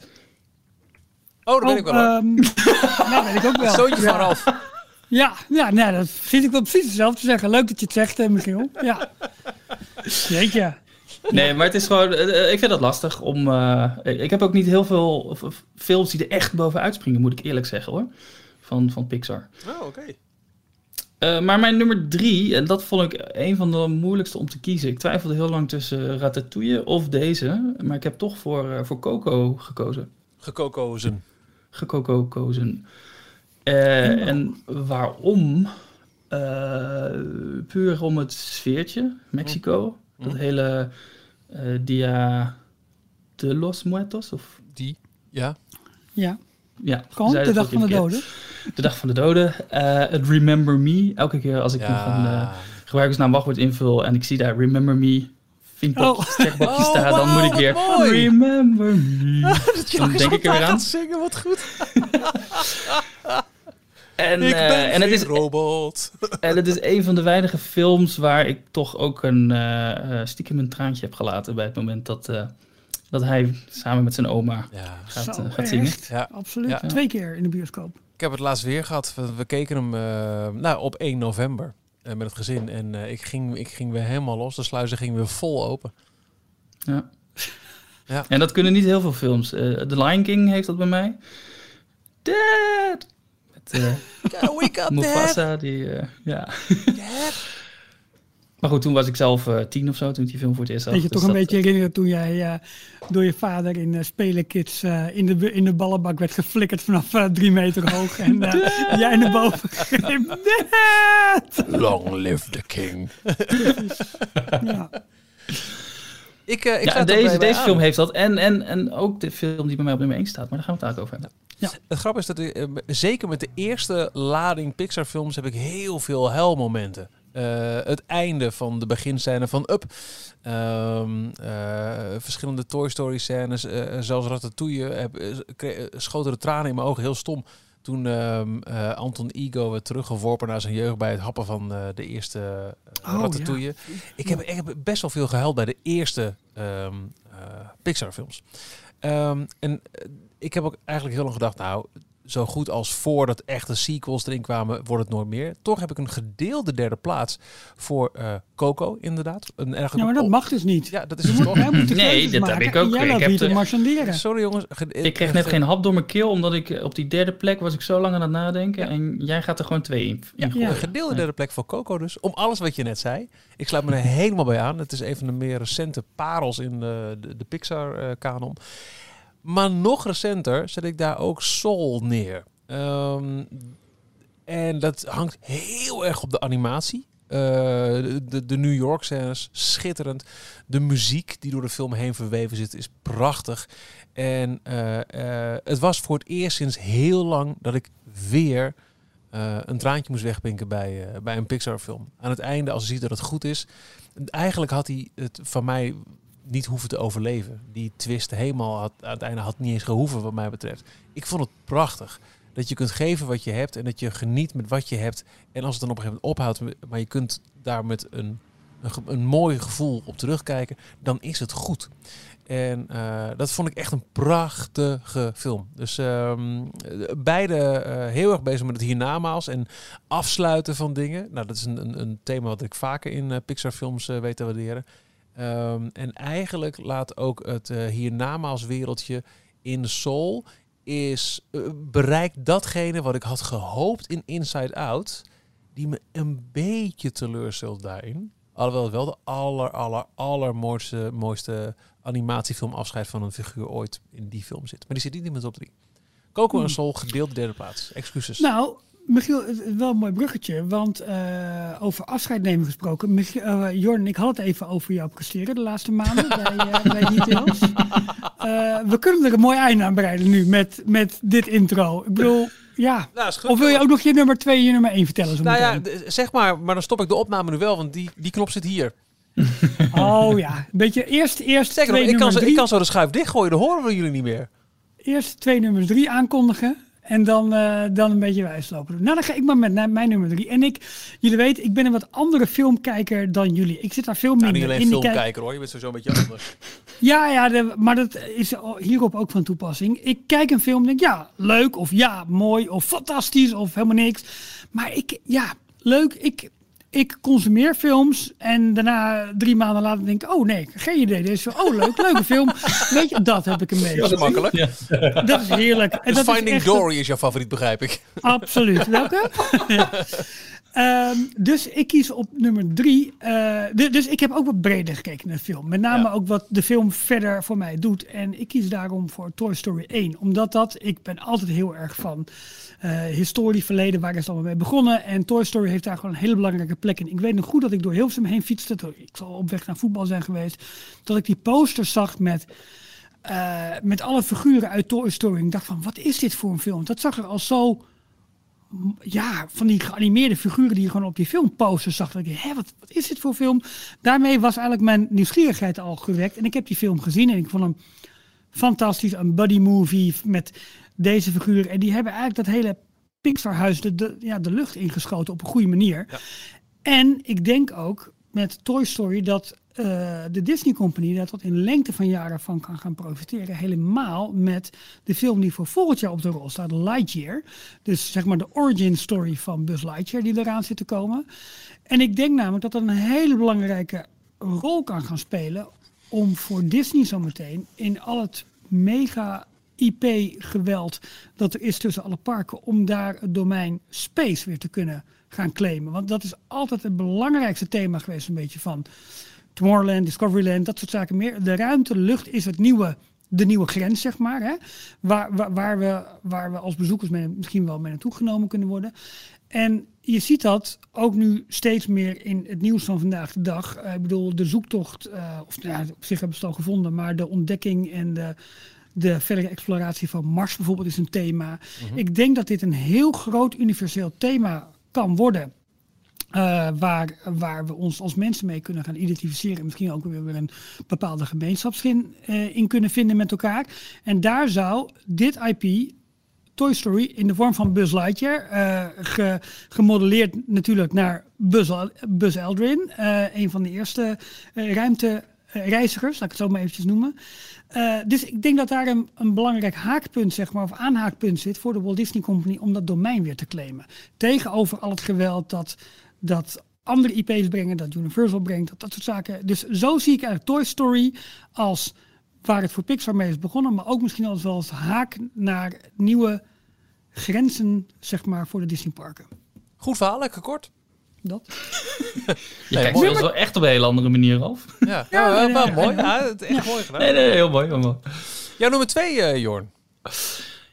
Oh, dat weet ik wel. hoor. ehm, nou, weet ik ook wel. Zoontje ja. van Ralf. Ja, ja nou, dat zit ik wel precies hetzelfde te zeggen. Leuk dat je het zegt, eh, Michiel. Ja. Jeetje. Nee, maar het is gewoon, eh, ik vind dat lastig om... eh, ik heb ook niet heel veel films die er echt bovenuit springen, moet ik eerlijk zeggen hoor. Van, van Pixar. Oh, oké. Eh, maar mijn nummer drie, en dat vond ik een van de moeilijkste om te kiezen. Ik twijfelde heel lang tussen Ratatouille of deze. Maar ik heb toch voor, eh, voor Coco gekozen. Gekokozen. Gekoko Eh, en waarom? Eh, puur om het sfeertje, Mexico. Dat hele eh, Dia de los Muertos. Of, Die. Ja. Ja, ja, gewoon de dag van de doden. keer. De dag van de doden. Eh, het Remember Me. Elke keer als ik eh, gebruikersnaam wachtwoord invul en ik zie daar Remember Me vinkbalkje, Oh. Oh, staan, dan wauw, moet ik weer mooi. Remember Me. dan denk ik er weer aan. zingen, wat goed. En, ik eh, en het is robot. En het is een van de weinige films waar ik toch ook een eh, eh, stiekem een traantje heb gelaten bij het moment dat, eh, dat hij samen met zijn oma Ja. gaat, Zo, gaat zingen. echt? Ja. Absoluut. Ja. Twee keer in de bioscoop. Ik heb het laatst weer gehad. We, we keken hem eh, nou, op 1 november met het gezin. En eh, ik, ging, ik ging weer helemaal los. De sluizen gingen weer vol open. Ja. Ja. En dat kunnen niet heel veel films. Eh The Lion King heeft dat bij mij. Dad! Met eh, We got Mufasa, die... eh, ja. maar goed, toen was ik zelf eh, tien of zo, toen ik die film voor het eerst zag. Dat je Dus toch een dat- beetje herinneren toen jij eh, door je vader in uh, Spelenkids eh, in, de, in de ballenbak werd geflikkerd vanaf drie meter hoog. En eh, jij naar boven greep. Long live the king. Ja. Ik, eh, ik Ja, deze, deze film heeft dat. En, en, en ook de film die bij mij op nummer 1 staat. Maar daar gaan we het daar over hebben. Het grappige is dat ik, eh, zeker met de eerste lading Pixar films heb ik heel veel huilmomenten. Eh, het einde van de beginscène van Up. Ehm, eh, verschillende Toy Story scènes. eh, zelfs Ratatouille. Heb, schoten de tranen in mijn ogen. Heel stom. Toen ehm, eh, Anton Ego werd teruggeworpen naar zijn jeugd bij het happen van eh, de eerste eh, Oh. Ik, heb, ik heb best wel veel gehuild bij de eerste eh, Pixar films. Ehm, en ik heb ook eigenlijk heel lang gedacht, nou, zo goed als voordat echte sequels erin kwamen, wordt het nooit meer. Toch heb ik een gedeelde derde plaats voor eh, Coco, inderdaad. Een ja, maar dat mag dus niet. Ja, dat is toch. Nee, dat heb maken ik ook. Ik heb te. Sorry jongens. Ge- Ik kreeg net geen hap door mijn keel, omdat ik eh, op die derde plek was ik zo lang aan het nadenken. En jij gaat er gewoon twee in. Ja, een gedeelde derde plek voor Coco dus. Om alles wat je net zei. Ik sluit me er helemaal bij aan. Het is een van de meer recente parels in de, de, de Pixar-kanon. Maar nog recenter zet ik daar ook Soul neer. Ehm, en dat hangt heel erg op de animatie. Eh, de, de, New York scènes, schitterend. De muziek die door de film heen verweven zit, is prachtig. En eh, eh, het was voor het eerst sinds heel lang dat ik weer een traantje moest wegpinken bij, bij een Pixar-film. Aan het einde, als je ziet dat het goed is. Eigenlijk had hij het van mij niet hoeven te overleven. Die twist helemaal had, aan had niet eens gehoeven, wat mij betreft. Ik vond het prachtig. Dat je kunt geven wat je hebt en dat je geniet met wat je hebt. En als het dan op een gegeven moment ophoudt, maar je kunt daar met een, een, een mooi gevoel op terugkijken, dan is het goed. En eh, dat vond ik echt een prachtige film. Dus ehm, beide eh, heel erg bezig met het hiernamaals en afsluiten van dingen. Nou, dat is een, een, een thema wat ik vaker in eh, Pixar-films eh, weet te waarderen. Ehm, en eigenlijk laat ook het eh hiernamaals wereldje in Soul is eh, bereikt datgene wat ik had gehoopt in Inside Out, die me een beetje teleurstelt daarin. Alhoewel het wel de aller, aller, allermooiste mooiste animatiefilm afscheid van een figuur ooit in die film zit. Maar die zit niet in mijn top 3. Coco en Soul gedeelde derde plaats. Excuses. Nou, Michiel, het is wel een mooi bruggetje. Want eh, over afscheid nemen gesproken. Michiel, eh, Jorn, ik had het even over jouw presteren de laatste maanden bij, bij Details. Eh, we kunnen er een mooi einde aan bereiden nu met, met dit intro. Ik bedoel, ja. Nou. Of wil je ook nog je nummer 2 en je nummer 1 vertellen? Zo Nou ja, zeg maar, maar dan stop ik de opname nu wel, want die, die knop zit hier. Oh ja, een beetje eerst, eerst Zeker, twee ik kan, nummers zo, ik kan zo de schuif dichtgooien, dan horen we jullie niet meer. eerst twee nummers drie aankondigen. En dan, eh, dan een beetje wijslopen doen. Nou, dan ga ik maar met mijn nummer drie. En ik, jullie weten, ik ben een wat andere filmkijker dan jullie. Ik zit daar veel Nou, minder niet alleen in. Ik kijk- filmkijker hoor, je bent sowieso een beetje anders. Ja, ja de- maar dat is hierop ook van toepassing. Ik kijk een film en denk, ja, leuk of ja, mooi of fantastisch of helemaal niks. Maar ik, ja, leuk. Ik, ik consumeer films en daarna drie maanden later denk ik, oh nee, geen idee. Deze, oh leuk, leuke film. Weet je, dat heb ik een Dat is beetje. makkelijk. Dat is heerlijk. En Dus dat is Finding echt- Dory is jouw favoriet, begrijp ik. Absoluut. Welke? ja. Ehm, dus ik kies op nummer drie. Eh, du- dus ik heb ook wat breder gekeken naar de film. Met name Ja. ook wat de film verder voor mij doet. En ik kies daarom voor Toy Story 1. Omdat dat, ik ben altijd heel erg van eh historie, verleden, waar is het allemaal mee begonnen. En Toy Story heeft daar gewoon een hele belangrijke plek in. Ik weet nog goed dat ik door Hilversum heen fietste. Ik zal op weg naar voetbal zijn geweest. Dat ik die posters zag met eh, met alle figuren uit Toy Story. Ik dacht van, wat is dit voor een film? Dat zag er al zo, ja, van die geanimeerde figuren die je gewoon op die filmposters zag. Dat ik, hè, wat, wat is dit voor film? Daarmee was eigenlijk mijn nieuwsgierigheid al gewekt. En ik heb die film gezien en ik vond hem fantastisch. Een buddy movie met deze figuren. En die hebben eigenlijk dat hele Pixar-huis de, de, ja, de lucht ingeschoten op een goede manier. En ik denk ook met Toy Story dat eh, de Disney Company daar tot in lengte van jaren van kan gaan profiteren. Helemaal met de film die voor volgend jaar op de rol staat, Lightyear. Dus zeg maar de origin story van Buzz Lightyear die eraan zit te komen. En ik denk namelijk dat dat een hele belangrijke rol kan gaan spelen om voor Disney zometeen in al het mega IP-geweld dat er is tussen alle parken, om daar het domein space weer te kunnen gaan claimen. Want dat is altijd het belangrijkste thema geweest, een beetje van Tomorrowland, Discoveryland, dat soort zaken meer. De ruimte, de lucht is het nieuwe, de nieuwe grens, zeg maar. Hè? Waar, waar, waar, we, waar we als bezoekers mee, misschien wel mee naartoe genomen kunnen worden. En je ziet dat ook nu steeds meer in het nieuws van vandaag de dag. Eh, ik bedoel, de zoektocht, eh, of nou op zich hebben ze het al gevonden, maar de ontdekking en de, de verdere exploratie van Mars bijvoorbeeld is een thema. Ik denk dat dit een heel groot universeel thema kan worden. Eh, waar, waar we ons als mensen mee kunnen gaan identificeren. En misschien ook weer een bepaalde gemeenschapsgin eh, in kunnen vinden met elkaar. En daar zou dit IP Toy Story in de vorm van Buzz Lightyear. ge- gemodelleerd natuurlijk naar Buzz, Buzz Aldrin. een van de eerste eh, ruimtereizigers, laat ik het zo maar eventjes noemen. Dus ik denk dat daar een, een belangrijk haakpunt, zeg maar, of aanhaakpunt zit voor de Walt Disney Company om dat domein weer te claimen. Tegenover al het geweld dat, dat andere IP's brengen, dat Universal brengt, dat, dat soort zaken. Dus zo zie ik eigenlijk Toy Story als waar het voor Pixar mee is begonnen, maar ook misschien als wel als haak naar nieuwe grenzen, zeg maar, voor de Disneyparken. Goed verhaal, lekker kort. Dat. Je Nee, kijkt mooi. wel echt op een hele andere manier af. Ja, ja, wel, wel mooi. Ja, het is echt mooi gedaan. Nee, nee, heel mooi. Heel mooi. Jouw nummer twee, eh, Jorn.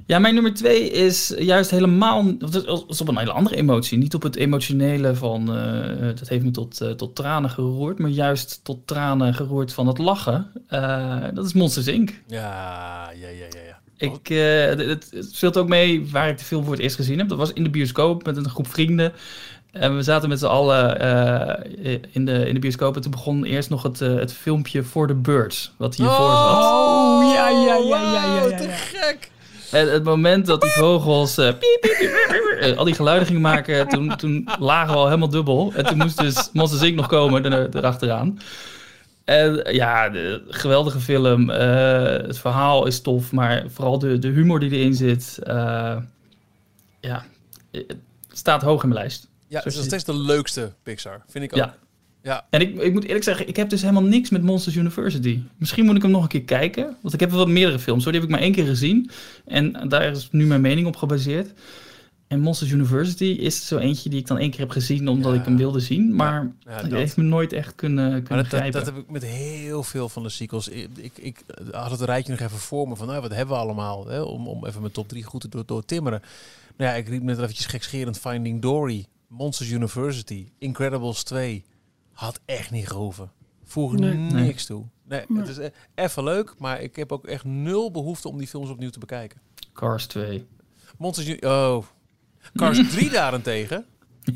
Ja, mijn nummer twee is juist helemaal... Dat is- op een hele andere emotie. Niet op het emotionele van... eh, dat heeft me tot, eh, tot tranen geroerd. Maar juist tot tranen geroerd van het lachen. Eh, dat is Monsters Inc. Ja, ja, ja, ja. ja. Ik, eh, het, het, het speelt ook mee waar ik de film voor het eerst gezien heb. Dat was in de bioscoop met een groep vrienden. En we zaten met z'n allen eh, in, de, in de bioscoop. En toen begon eerst nog het, het filmpje voor de Birds. Wat hiervoor zat. Oh, ja, ja, ja, ja, ja, wauw, ja, te ja. gek. En het moment dat die vogels eh, piep, piep, piep, piep, piep, eh, al die geluiden gingen maken, toen, toen lagen we al helemaal dubbel. En toen moest dus Monsters Inc. nog komen er, erachteraan. En eh, ja, de, geweldige film. Het verhaal is tof, maar vooral de, de humor die erin zit. ja, staat hoog in mijn lijst. Ja, het is nog steeds de leukste Pixar, vind ik ook. Ja. Ja. En ik, ik moet eerlijk zeggen, ik heb dus helemaal niks met Monsters University. Misschien moet ik hem nog een keer kijken. Want ik heb wel meerdere films, hoor. die heb ik maar één keer gezien. En daar is nu mijn mening op gebaseerd. En Monsters University is zo eentje die ik dan één keer heb gezien omdat Ja. ik hem wilde zien. Maar Ja, dat. heeft me nooit echt kunnen, kunnen Maar dat, dat, grijpen. dat heb ik met heel veel van de sequels. Ik, ik, ik had het rijtje nog even voor me van, nou, wat hebben we allemaal? Hè? Om, om even mijn top 3 goed te door, door timmeren. Nou ja, ik riep net eventjes gekscherend Finding Dory, Monsters University, Incredibles 2. Had echt niet gehoeven. Voeg Nee. niks toe. Nee, Nee. het is e- even leuk, maar ik heb ook echt nul behoefte om die films opnieuw te bekijken. Cars 2. Monsters Oh. Cars 3 daarentegen,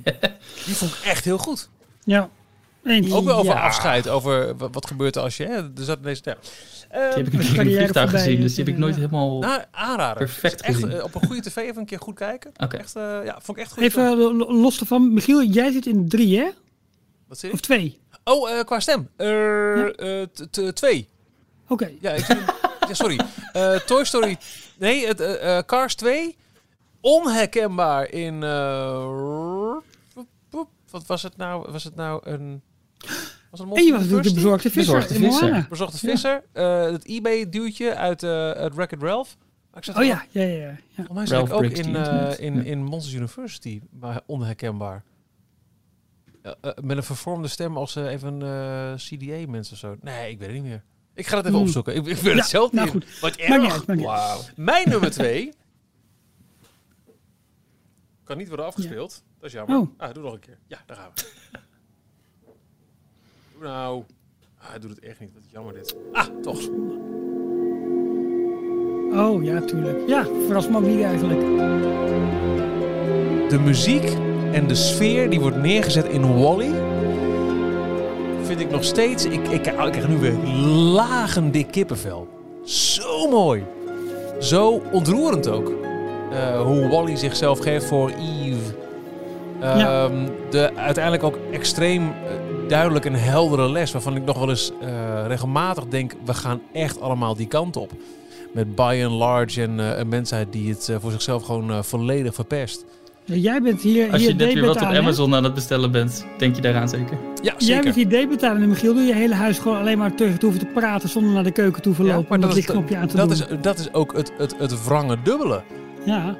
die vond ik echt heel goed. Ja. Eens. Ook wel over Ja. afscheid, over wa- wat gebeurt er als je... Hè, er zat ineens, ja. Die heb ik een keer in carrière vliegtuig gezien, dus die heb ik en, nooit ja. helemaal... Nou, aanrader. Perfect echt, gezien. eh, op een goede tv even een keer goed kijken. Oké. Echt, eh, ja, vond ik echt goed. Even lo- lo- los ervan, Michiel, jij zit in drie, hè? Wat zeg Of twee? Oh, eh, qua stem. Eh, eh, t- t- twee. Oké. Ja, ik ja, sorry. Eh, Toy Story. Nee, het, eh, eh, Cars 2. Onherkenbaar in. eh, wat was het nou? Was het nou een. Was het een En je was natuurlijk de Monster bezorgde visser Bezorgde visser. Visser. eh, het eBay-duwtje uit eh het Wreck-It Ralph. Maar ik zat Oh ja, ja, ja. ja. ja. Volgens mij zat ik ook in, eh, Internet. in, Ja. in Monsters University, maar onherkenbaar. Ja, eh, met een vervormde stem als eh, even eh CDA-mensen of zo. Nee, ik weet het niet meer. Ik ga het even Hmm. opzoeken. Ik, ik Ja, het zelf nou niet. goed. Wat erg. uit, niet. Mijn nummer twee kan niet worden afgespeeld. Dat is jammer. Oh. Ah, doe nog een keer. Ja, daar gaan we. doe nou. Ah, hij doet het echt niet. Wat jammer dit. Ah, toch. Oh ja, tuurlijk. Ja, verras me ook niet eigenlijk. de muziek en de sfeer die wordt neergezet in Wally. Vind ik nog steeds. Ik, ik, ik krijg nu weer lagen dik kippenvel. Zo mooi. Zo ontroerend ook. Eh, hoe Wally zichzelf geeft voor Eve. Ja. Ehm, De uiteindelijk ook extreem eh, duidelijk en heldere les. Waarvan ik nog wel eens eh, regelmatig denk: we gaan echt allemaal die kant op. Met by and large en een mensheid die het voor zichzelf gewoon volledig verpest. Jij bent hier, Als hier je net weer wat op? Amazon aan het bestellen bent, denk je daaraan zeker. Ja, Jij zeker. bent hier en Michiel doe je hele huis gewoon alleen maar tegen te hoeven te praten zonder naar de keuken toe te Ja, lopen maar om dat dat, is, lichtknopje aan te dat, doen. is, dat is ook het, het, het wrange dubbele. Ja,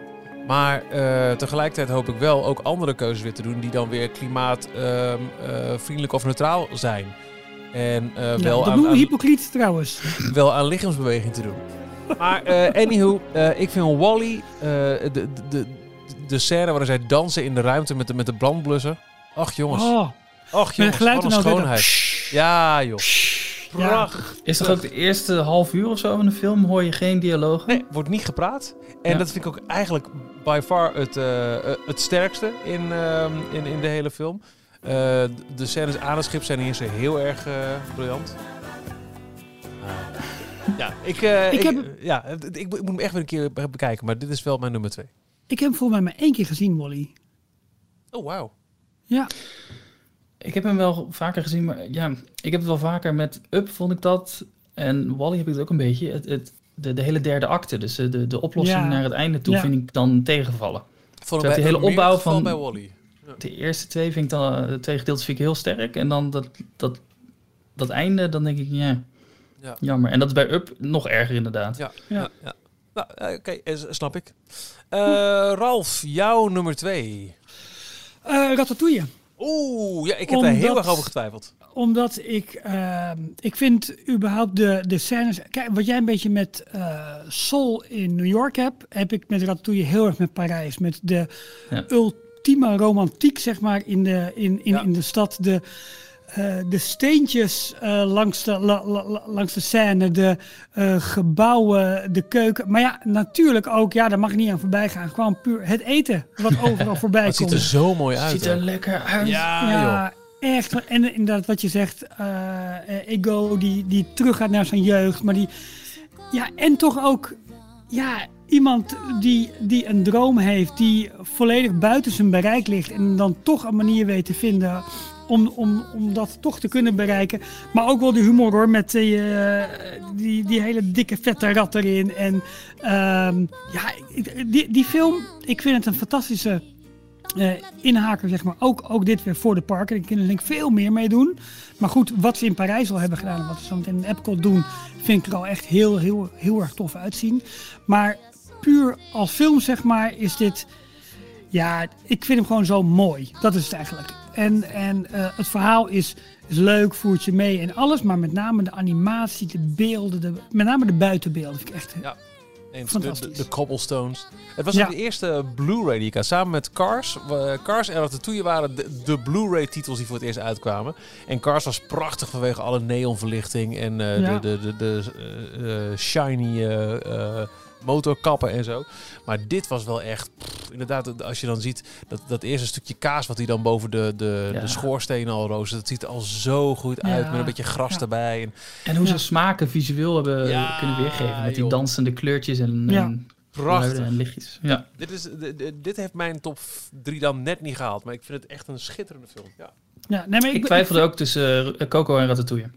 Maar eh, tegelijkertijd hoop ik wel ook andere keuzes weer te doen die dan weer klimaatvriendelijk of neutraal zijn. En eh, ja, wel, dat aan, noemen we hypocriet trouwens. wel aan lichaamsbeweging te doen. Maar eh anywho, eh, ik vind Wally, eh, de, de, de, de scène waarin zij dansen in de ruimte met de, met de brandblusser. Ach jongens, Oh, ach jongens, geluid wat een weer schoonheid. Ja joh, prachtig. Is toch ook de eerste half uur of zo van de film hoor je geen dialoog? Nee, wordt niet gepraat. En Ja. dat vind ik ook eigenlijk by far het, eh, het sterkste in, ehm, in, in de hele film. Eh, de scènes aan het schip zijn hier zo heel erg eh, briljant. Ah. ja, ik, eh, Ik ik, heb- ja, ik, ik moet hem echt weer een keer be- bekijken, maar dit is wel mijn nummer twee. Ik heb hem volgens mij maar één keer gezien, Wally. Oh, wauw. Ja, Ik heb hem wel vaker gezien, maar ja, ik heb het wel vaker met Up vond ik dat. En Wally heb ik het ook een beetje. Het, het, de, de hele derde acte, dus de, de, de oplossing Ja. naar het einde toe, Ja. vind ik dan tegenvallen. Vond die hele opbouw van- bij Wally. De eerste twee vind ik dan, de twee gedeeltes vind ik heel sterk. En dan dat, dat, dat einde, dan denk ik, ja, Ja. jammer. En dat is bij Up nog erger inderdaad. Ja, Ja. ja. ja. Nou, eh, oké, eh, snap ik. Eh, Ralf, jouw nummer twee. Eh Ratatouille. Oeh, ja, ik heb daar heel erg over getwijfeld. Omdat ik, ehm, ik vind überhaupt de, de scènes... Kijk, wat jij een beetje met eh Soul in New York hebt... heb ik met Ratatouille heel erg met Parijs. Met de Ja. ultieme romantiek, zeg maar, in de, in, in, Ja. in de stad. De, eh, de steentjes eh, langs, de, la- la- la- langs de scène, de eh, gebouwen, de keuken. Maar ja, natuurlijk ook, ja, daar mag ik niet aan voorbij gaan. Gewoon puur het eten wat overal voorbij Het ziet komt. er zo mooi uit. Ziet er lekker uit. Ja, joh. Ja, echt. En inderdaad, wat je zegt, Ego die, die teruggaat naar zijn jeugd, maar die, ja, en toch ook, ja, iemand die, die een droom heeft, die volledig buiten zijn bereik ligt en dan toch een manier weet te vinden om, om, dat toch te kunnen bereiken. Maar ook wel de humor hoor, met die, eh, die, die hele dikke vette rat erin. En ehm, ja, die, die film, ik vind het een fantastische eh, inhaker, zeg maar. Ook, ook dit weer voor de parken. Daar kunnen denk ik veel meer mee doen. Maar goed, wat ze in Parijs al hebben gedaan en wat ze zo meteen in Epcot doen, vind ik er al echt heel, heel, heel erg tof uitzien. Maar puur als film, zeg maar, is dit. Ja, ik vind hem gewoon zo mooi. Dat is het eigenlijk. En, en eh, het verhaal is, is leuk, voert je mee en alles. Maar met name de animatie, de beelden, de, met name de buitenbeelden. Vind ik echt Ja. Eens, de, de, cobblestones. Het was Ja. ook de eerste Blu-ray die ik had. Samen met Cars. Cars en Ratatouille waren de, de Blu-ray titels die voor het eerst uitkwamen. En Cars was prachtig vanwege alle neonverlichting en eh, Ja. de, de, de, de eh, shiny motorkappen en zo. Maar dit was wel echt... pff, inderdaad, als je dan ziet dat, dat eerste stukje kaas wat hij dan boven de, de, Ja. de schoorsteen al roostert. Dat ziet er al zo goed uit Ja. met een beetje gras Ja. erbij. En En hoe Ja. ze smaken visueel hebben Ja, kunnen weergeven. Met die joh. dansende kleurtjes en, Ja. en prachtig. en lichtjes. Ja. Dit, is, dit heeft mijn top 3 dan net niet gehaald. Maar ik vind het echt een schitterende film. Ja. Ja, nee, maar Ik twijfelde ook tussen eh, Coco en Ratatouille.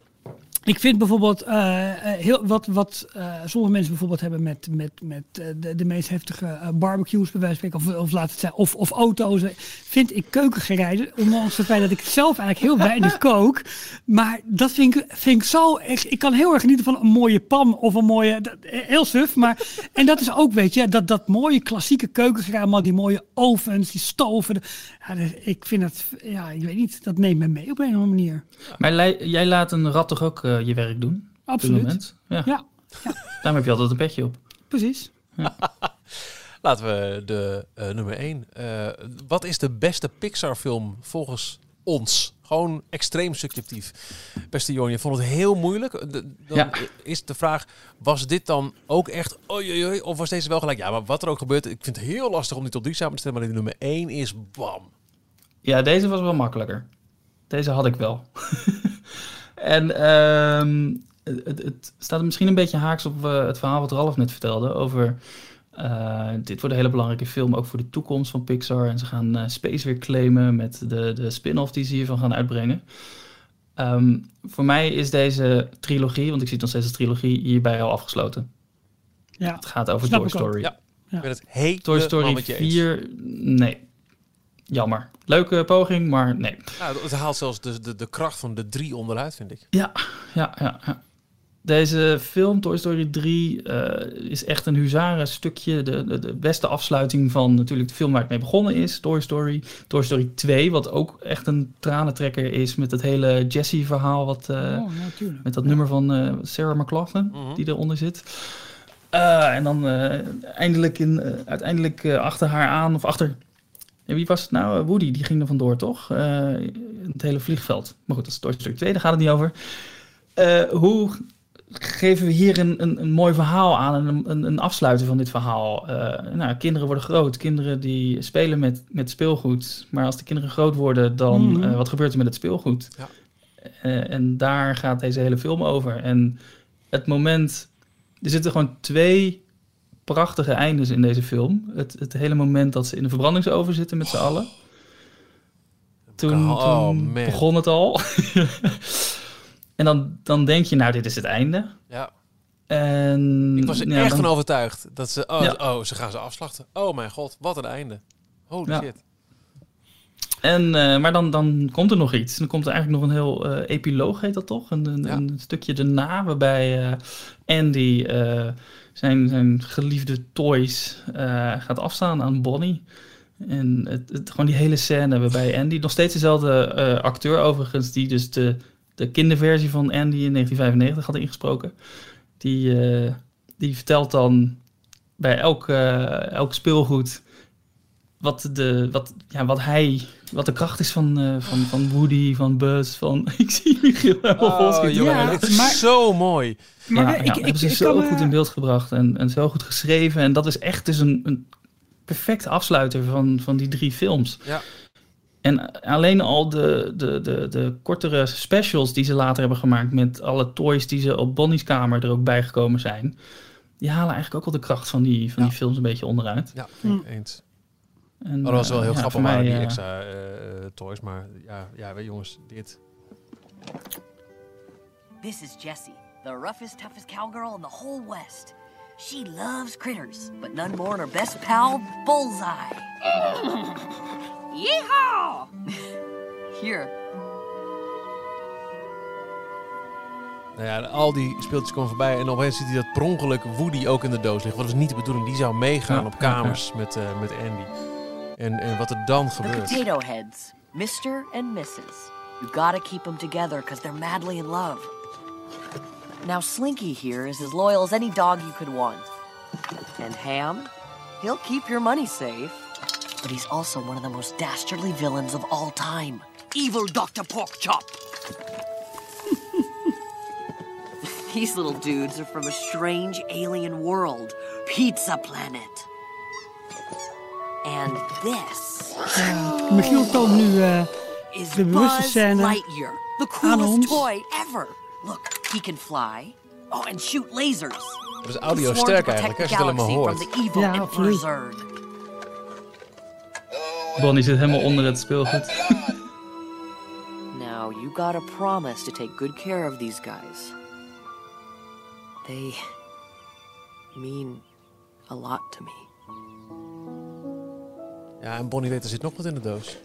Ik vind bijvoorbeeld eh, eh, heel, wat, wat eh, sommige mensen bijvoorbeeld hebben met, met, met de, de meest heftige barbecues, bij wijze van spreken, of, of laat het zijn, of, of auto's. Vind ik keukengerijden, ondanks het feit dat ik zelf eigenlijk heel weinig kook. Maar dat vind ik, vind ik zo echt. Ik kan heel erg genieten van een mooie pan of een mooie. dat- Heel suf. Maar, en dat is ook, weet je, dat, dat mooie klassieke keukengerijden, maar die mooie ovens, die stoven. Ja, dat- ik vind dat, ja, ik weet niet, dat neemt me mee op een of andere manier. Maar jij laat een rat toch ook eh, je werk doen? Absoluut. moment? Ja. Ja, Daarom heb je altijd een petje op. precies. Laten we de eh, nummer 1. wat is de beste Pixar film volgens ons? Gewoon extreem subjectief. Beste Jorn, je vond het heel moeilijk. De- dan Ja. is de vraag, was dit dan ook echt oei, of was deze wel gelijk? Ja, maar wat er ook gebeurt, ik vind het heel lastig om die tot drie samen te stellen, maar de nummer 1 is bam. Ja, deze was wel makkelijker. Deze had ik wel. en ehm, het, het staat misschien een beetje haaks op eh, het verhaal wat Ralf net vertelde over... eh, dit wordt een hele belangrijke film, ook voor de toekomst van Pixar. En ze gaan eh, Space weer claimen met de, de spin-off die ze hiervan gaan uitbrengen. Ehm, voor mij is deze trilogie, want ik zie het nog steeds als trilogie, hierbij al afgesloten. Ja. Het gaat over Snap Toy ik ook. Story. Ja. Ja. Ik ben het helemaal Toy Story met je eens. 4, nee. Jammer. Leuke poging, maar nee. Nou, het haalt zelfs de, de, de kracht van de drie onderuit, vind ik. Ja, ja, ja. ja. Deze film, Toy Story 3, eh, is echt een huzaren stukje. De, de, de beste afsluiting van natuurlijk de film waar het mee begonnen is, Toy Story. Toy Story 2, wat ook echt een tranentrekker is met het hele Jessie-verhaal. Wat, eh, oh, natuurlijk. met dat nummer van eh, Sarah McLachlan, Mhm. die eronder zit. Eh, en dan eh, eindelijk in, eh, uiteindelijk eh, achter haar aan, of achter... Ja, wie was het nou? Eh, Woody, die ging er vandoor, toch? Eh, het hele vliegveld. Maar goed, dat is Toy Story 2, daar gaat het niet over. Eh, hoe geven we hier een, een, een mooi verhaal aan en een, een, een afsluiten van dit verhaal? Nou, kinderen worden groot. Kinderen die spelen met, met speelgoed. Maar als de kinderen groot worden, dan Mhm. wat gebeurt er met het speelgoed? Ja. En daar gaat deze hele film over. En het moment... Er zitten gewoon twee prachtige eindes in deze film. Het, het hele moment dat ze in de verbrandingsoven zitten met z'n allen. Toen, Oh, toen begon het al. en dan, dan denk je, nou, dit is het einde. Ja. En, Ik was er ja, echt dan- van overtuigd dat ze... Oh, Ja. oh, ze gaan ze afslachten. Oh mijn god, wat een einde. Holy Ja. shit. En, eh, maar dan, dan komt er nog iets. Dan komt er eigenlijk nog een heel eh, epiloog, heet dat toch? Een, een, stukje daarna, waarbij eh, Andy zijn, zijn geliefde toys eh, gaat afstaan aan Bonnie. En het, het, gewoon die hele scène waarbij Andy, nog steeds dezelfde eh, acteur overigens, die dus de, de kinderversie van Andy in 1995 had ingesproken. Die, eh, die vertelt dan bij elk, elk speelgoed wat, de, wat, ja, wat hij, wat de kracht is van, eh, van, van Woody, van Buzz, van... Ik zie Michiel helemaal Oh, Ja, dit is maar- zo mooi. Maar ja, ik- ja, ik- dat hebben ze ik zo goed in beeld gebracht en, en zo goed geschreven. En dat is echt dus een, een perfecte afsluiter van, van die drie films. Ja. En alleen al de, de, de, de kortere specials die ze later hebben gemaakt... met alle toys die ze op Bonnie's kamer er ook bijgekomen zijn... die halen eigenlijk ook wel de kracht van die, van Ja. die films een beetje onderuit. Ja, ik Mm. eens. En, Maar dat was wel eh, heel ja, grappig, mij, die eh, extra eh, eh, toys. Maar ja, ja weet je, jongens, dit. This is Jessie, the roughest, toughest cowgirl in the whole West. She loves critters, but none more than her best pal, Bullseye. Yeehaw! Here, Nou ja, al die speeltjes komen voorbij. En opeens ziet hij dat per ongeluk Woody ook in de doos ligt. Wat was niet de bedoeling. Die zou meegaan Ja, op ja, kamers Met, eh, met Andy. En, en wat er dan the potato heads, Mr. and Mrs. You gotta keep them together because they're madly in love. Now, Slinky here is as loyal as any dog you could want. And Ham, he'll keep your money safe. But he's also one of the most dastardly villains of all time. Evil Dr. Porkchop. These little dudes are from a strange alien world, Pizza Planet. And this Ja, Michiel toont nu is De bewuste Buzz scène Lightyear, the aan coolest ons. toy ever. Look, he can fly. Oh, and shoot lasers. Dat is audio He's sworn to sterk eigenlijk, als je het protect the helemaal galaxy hoort. From the evil Ja, Emperor absoluut. Zurg. Bonnie zit helemaal onder het speelgoed. Now, you gotta promise to take good care of these guys. They mean a lot to me. Ja, en Bonnie weet, er zit nog wat in de doos.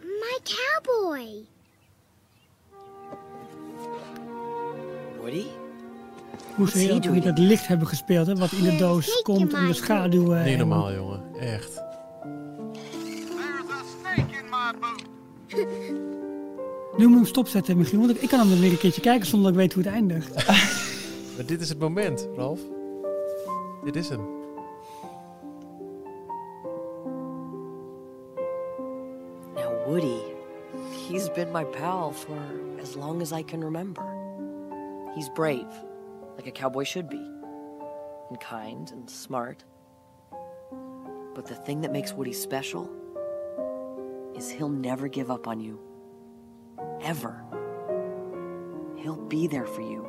My cowboy. Woody? hoe ze heel goed het licht hebben gespeeld. Hè, wat in de doos komt en de schaduwen. Niet en- normaal, jongen. Echt. Nu moet hem stopzetten, Michiel. Want ik- kan hem dan weer een keertje kijken zonder dat ik weet hoe het eindigt. Maar dit is het moment, Ralf. Dit is hem. Woody, he's been my pal for as long as I can remember. He's brave, like a cowboy should be, and kind and smart. But the thing that makes Woody special is he'll never give up on you. Ever. He'll be there for you,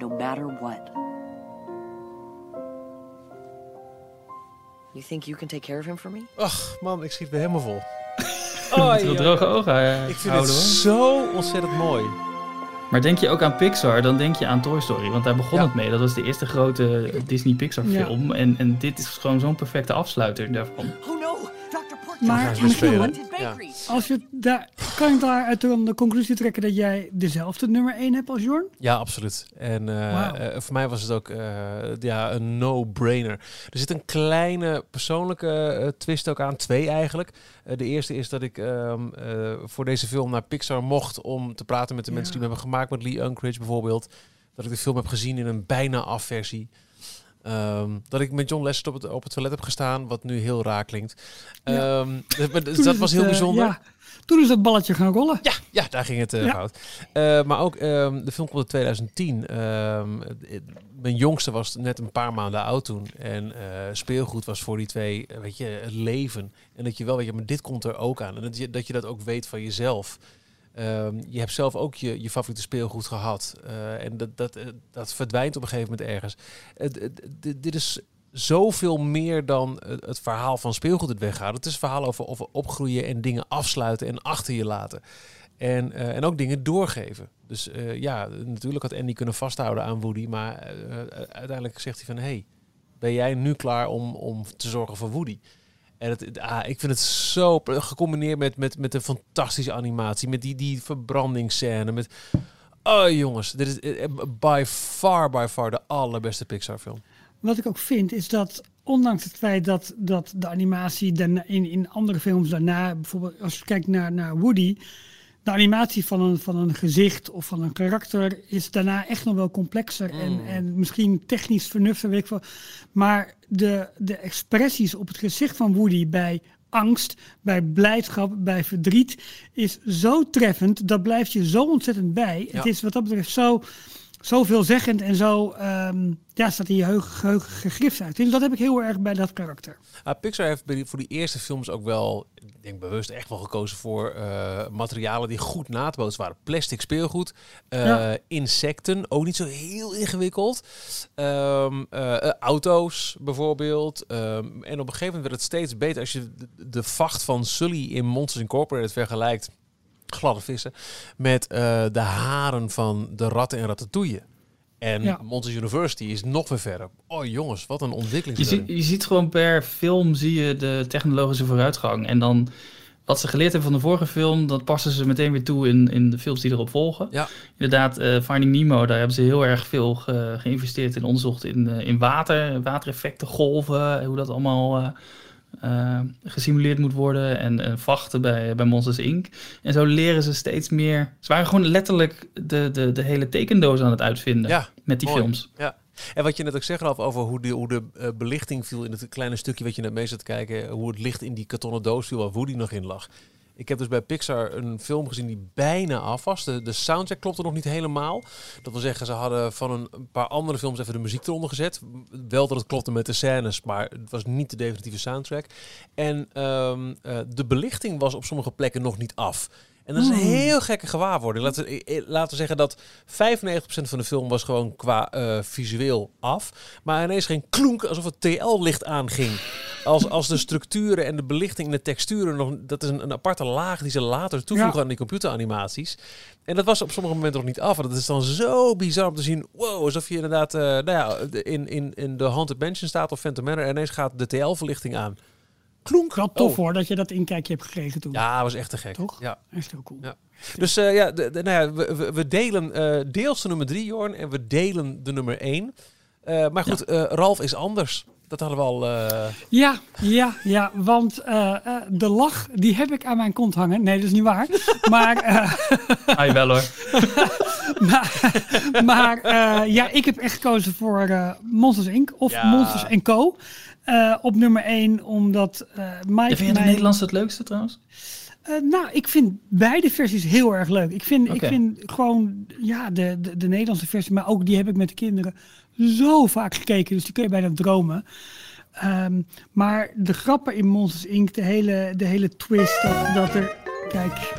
no matter what. You think you can take care of him for me? Ach, man, ik schiet weer helemaal vol. Met heel droge ogen eh, Ik vind houden, het hoor. zo ontzettend mooi. Maar denk je ook aan Pixar, dan denk je aan Toy Story. Want daar begon Ja. het mee. Dat was de eerste grote Disney Pixar film. En, en dit is gewoon zo'n perfecte afsluiter daarvan. Maar Michiel. Ja. als je daar, kan ik daaruit de conclusie trekken dat jij dezelfde nummer 1 hebt als Jorn? Ja, absoluut. En eh, eh, voor mij was het ook eh, ja, een no-brainer. Er zit een kleine persoonlijke twist ook aan, twee eigenlijk. De eerste is dat ik ehm, eh, voor deze film naar Pixar mocht om te praten met de mensen die hem hebben gemaakt, met Lee Unkrich bijvoorbeeld. Dat ik de film heb gezien in een bijna afversie. Ehm, dat ik met John Lasseter op het, op het toilet heb gestaan, wat nu heel raar klinkt. Ja. Ehm, dus dat was heel eh, bijzonder. ja, toen is dat balletje gaan rollen. Ja, ja, daar ging het Ja. fout. Eh, maar ook, ehm, de film komt in 2010. Ehm, het- het- mijn jongste was net een paar maanden oud toen. En eh, speelgoed was voor die twee, weet je, het leven. En dat je wel weet, je, maar dit komt er ook aan. En dat je dat, je dat ook weet van jezelf. Ehm, je hebt zelf ook je, je favoriete speelgoed gehad. Eh, en dat, dat, eh, dat verdwijnt op een gegeven moment ergens. Dit- is zoveel meer dan het, verhaal van speelgoed het weggaat. Het is een verhaal over, opgroeien en dingen afsluiten en achter je laten. En, eh, en ook dingen doorgeven. Dus ja, natuurlijk had Andy kunnen vasthouden aan Woody. Maar uiteindelijk zegt hij van... Hey, ben jij nu klaar om, om te zorgen voor Woody? En het, ah, ik vind het zo gecombineerd met, met, met een fantastische animatie. Met die, die verbrandingsscène. Met, oh jongens, dit is eh, by far, by far de allerbeste Pixar film. Wat ik ook vind is dat, ondanks het feit dat, dat de animatie daarna, in, in andere films daarna, bijvoorbeeld als je kijkt naar, naar Woody, de animatie van een, van een gezicht of van een karakter is daarna echt nog wel complexer en, Mm. en misschien technisch vernuftig, weet ik. Maar de, de expressies op het gezicht van Woody bij angst, bij blijdschap, bij verdriet is zo treffend. Dat blijft je zo ontzettend bij. Ja. Het is wat dat betreft zo, zo veelzeggend en zo ehm, ja, staat je geheugen, gegrift uit. Dus dat heb ik heel erg bij dat karakter. Ah, Pixar heeft voor die eerste films ook wel, ik denk bewust echt wel gekozen voor eh, materialen die goed na te bootsen waren. Plastic speelgoed, eh, Ja. insecten, ook niet zo heel ingewikkeld. Ehm, eh, eh, auto's bijvoorbeeld. Ehm, en op een gegeven moment werd het steeds beter als je de, de vacht van Sully in Monsters Incorporated vergelijkt. Gladde vissen. Met eh, de haren van de ratten en ratatouille. En Ja. Monsters University is nog weer verder. Oh jongens, wat een ontwikkeling. Je, je ziet gewoon per film zie je de technologische vooruitgang. En dan wat ze geleerd hebben van de vorige film, dat passen ze meteen weer toe in, in de films die erop volgen. Ja. Inderdaad, eh, Finding Nemo, daar hebben ze heel erg veel ge- geïnvesteerd in onderzocht in, eh, in water, watereffecten, golven, hoe dat allemaal eh, eh, gesimuleerd moet worden. En, en vachten bij, bij Monsters Inc. En zo leren ze steeds meer. Ze waren gewoon letterlijk de, de, de hele tekendoos aan het uitvinden Ja, met die mooi. films. Ja. En wat je net ook zegt, Ralf, over hoe de, hoe de eh, belichting viel in het kleine stukje wat je net mee zat te kijken, hoe het licht in die kartonnen doos viel waar Woody nog in lag. Ik heb dus bij Pixar een film gezien die bijna af was. De, soundtrack klopte nog niet helemaal. Dat wil zeggen, ze hadden van een, een paar andere films even de muziek eronder gezet. Wel dat het klopte met de scènes, maar het was niet de definitieve soundtrack. En ehm, eh, de belichting was op sommige plekken nog niet af. En dat is een Hmm. heel gekke gewaarwording. Laten we, eh, laten we zeggen dat 95% van de film was gewoon qua eh, visueel af. Maar ineens geen klonk alsof het TL-licht aanging. Als, als de structuren en de belichting en de texturen nog... Dat is een, een aparte laag die ze later toevoegen Ja. aan die computeranimaties. En dat was op sommige momenten nog niet af. En dat is dan zo bizar om te zien. Wow, alsof je inderdaad eh, nou ja, in, in, in de Haunted Mansion staat of Phantom Manor. En ineens gaat de TL-verlichting aan. Klonk. Wel tof Oh. hoor dat je dat inkijkje hebt gekregen toen. Ja, was echt te gek. Toch? Ja. Echt heel cool. Ja. Dus eh, ja, de, de- nou ja we, we- we delen eh, deels de nummer drie, Jorn, en we delen de nummer één. Eh, maar goed, eh, Ralf is anders. Dat hadden we al. eh, Ja, ja, ja, want eh, eh, de lach, die heb ik aan mijn kont hangen. Nee, dat is niet waar. Maar, eh, Ah, wel hoor. maar, maar eh, ja, ik heb echt gekozen voor eh, Monsters Inc. of Ja. Monsters Co. Eh, op nummer 1, omdat eh Mike... Ja, vind je de mij- Nederlandse het leukste trouwens? Eh, nou, ik vind beide versies heel erg leuk. Ik vind, ik vind gewoon ja, de, de, de Nederlandse versie, maar ook die heb ik met de kinderen zo vaak gekeken. Dus die kun je bijna dromen. Ehm, maar de grappen in Monsters Inc., de hele, de hele twist, dat, dat er... Kijk,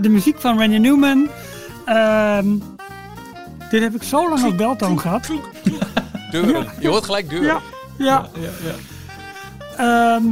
de muziek van Randy Newman. ehm, dit heb ik zo lang als beltoon gehad. deuren. Je hoort gelijk deuren. Ja, ja. Ehm,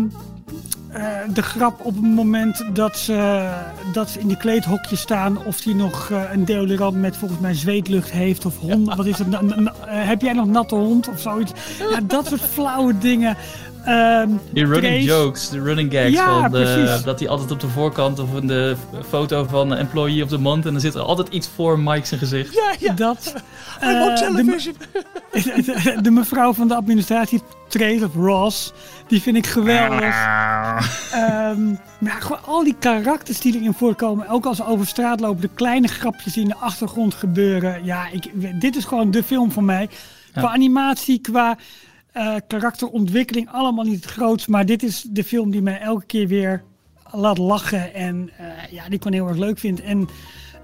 eh, de grap op het moment dat ze, dat ze in die kleedhokje staan, of die nog eh, een deodorant met volgens mij zweetlucht heeft, of hond, wat is het? eh, heb jij nog natte hond of zoiets? Ja, dat soort flauwe dingen. Ehm, Die running Trace- jokes, de running gags. Ja, van de- dat hij altijd op de voorkant of in de foto van employee of the month. En dan zit er altijd iets voor Mike zijn gezicht. Ja, ja. Dat. I'm on eh, de, mevrouw van de administratie, Trace of Ross, die vind ik geweldig. Ehm, maar gewoon al die karakters die erin voorkomen, ook als ze over straat lopen, de kleine grapjes die in de achtergrond gebeuren. Ja, ik, dit is gewoon de film voor mij. Qua animatie, qua eh, karakterontwikkeling, allemaal niet het grootst. Maar dit is de film die mij elke keer weer laat lachen en eh, ja, die ik gewoon heel erg leuk vind. En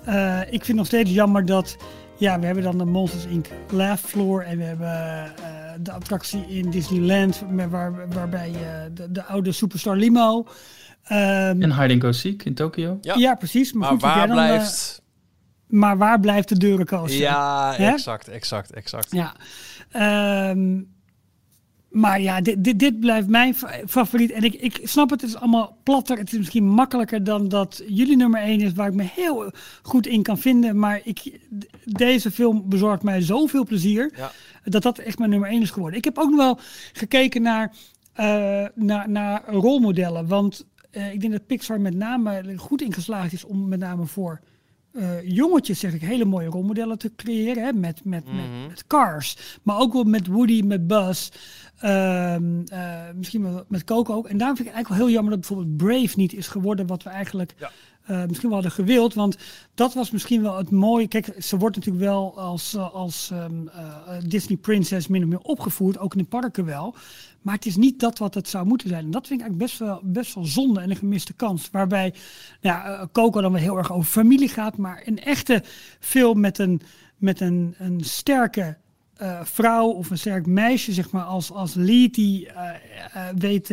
eh, ik vind nog steeds jammer dat, ja, we hebben dan de Monsters Inc. Laugh Floor en we hebben eh, de attractie in Disneyland met waar, waarbij eh, de, de oude Superstar Limo. Ehm, En Hide and Go Seek in Tokio. Ja. ja. precies. Maar, Maar goed, waar dan, blijft... maar waar blijft de deurencoaster? Ja, exact, exact, exact. Ja. Ehm, maar ja, dit, dit, dit blijft mijn fa- favoriet. En ik, ik snap het, het is allemaal platter. Het is misschien makkelijker dan dat jullie nummer 1 is, waar ik me heel goed in kan vinden. Maar ik, deze film bezorgt mij zoveel plezier, Ja. dat dat echt mijn nummer 1 is geworden. Ik heb ook nog wel gekeken naar, eh, naar, naar rolmodellen. Want eh, ik denk dat Pixar met name goed in geslaagd is om met name voor eh, jongetjes, zeg ik, hele mooie rolmodellen te creëren. Hè, met, met, met, met Cars. Maar ook wel met Woody, met Buzz. ehm, eh, misschien wel met Coco ook. En daarom vind ik het eigenlijk wel heel jammer dat bijvoorbeeld Brave niet is geworden wat we eigenlijk Ja. eh, misschien wel hadden gewild. Want dat was misschien wel het mooie. Kijk, ze wordt natuurlijk wel als, als ehm, eh, Disney Princess min of meer opgevoerd. Ook in de parken wel. Maar het is niet dat wat het zou moeten zijn. En dat vind ik eigenlijk best wel, best wel zonde en een gemiste kans. Waarbij nou ja, eh, Coco dan wel heel erg over familie gaat. Maar een echte film met een, met een, een sterke eh, vrouw of een sterk meisje, zeg maar, als, als lead die eh, weet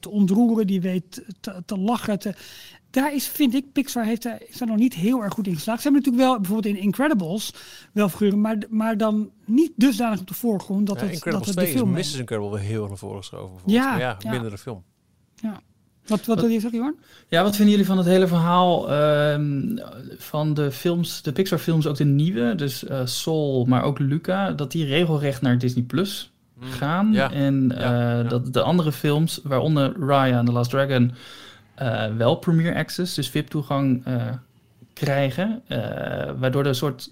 te ontroeren, die weet te, te lachen. Te, daar is, vind ik, Pixar heeft daar, is daar nog niet heel erg goed in geslaagd. Ze hebben natuurlijk wel, bijvoorbeeld in Incredibles, wel figuren, maar, maar dan niet dusdanig op de voorgrond dat Ja, het, dat het de 2 is film Mrs. Incredible weer heel erg naar voren geschoven. bijvoorbeeld. Ja, ja, ja. mindere film. Ja. Wat, wat wil je zeggen, Jorn? Ja, wat vinden jullie van het hele verhaal ehm, van de films, de Pixar films, ook de nieuwe, dus eh, Soul, maar ook Luca, dat die regelrecht naar Disney Plus gaan. Mm. Ja. En Ja, eh, ja. dat de andere films, waaronder Raya and the Last Dragon, wel Premier Access, dus VIP-toegang eh, krijgen. eh, waardoor er een soort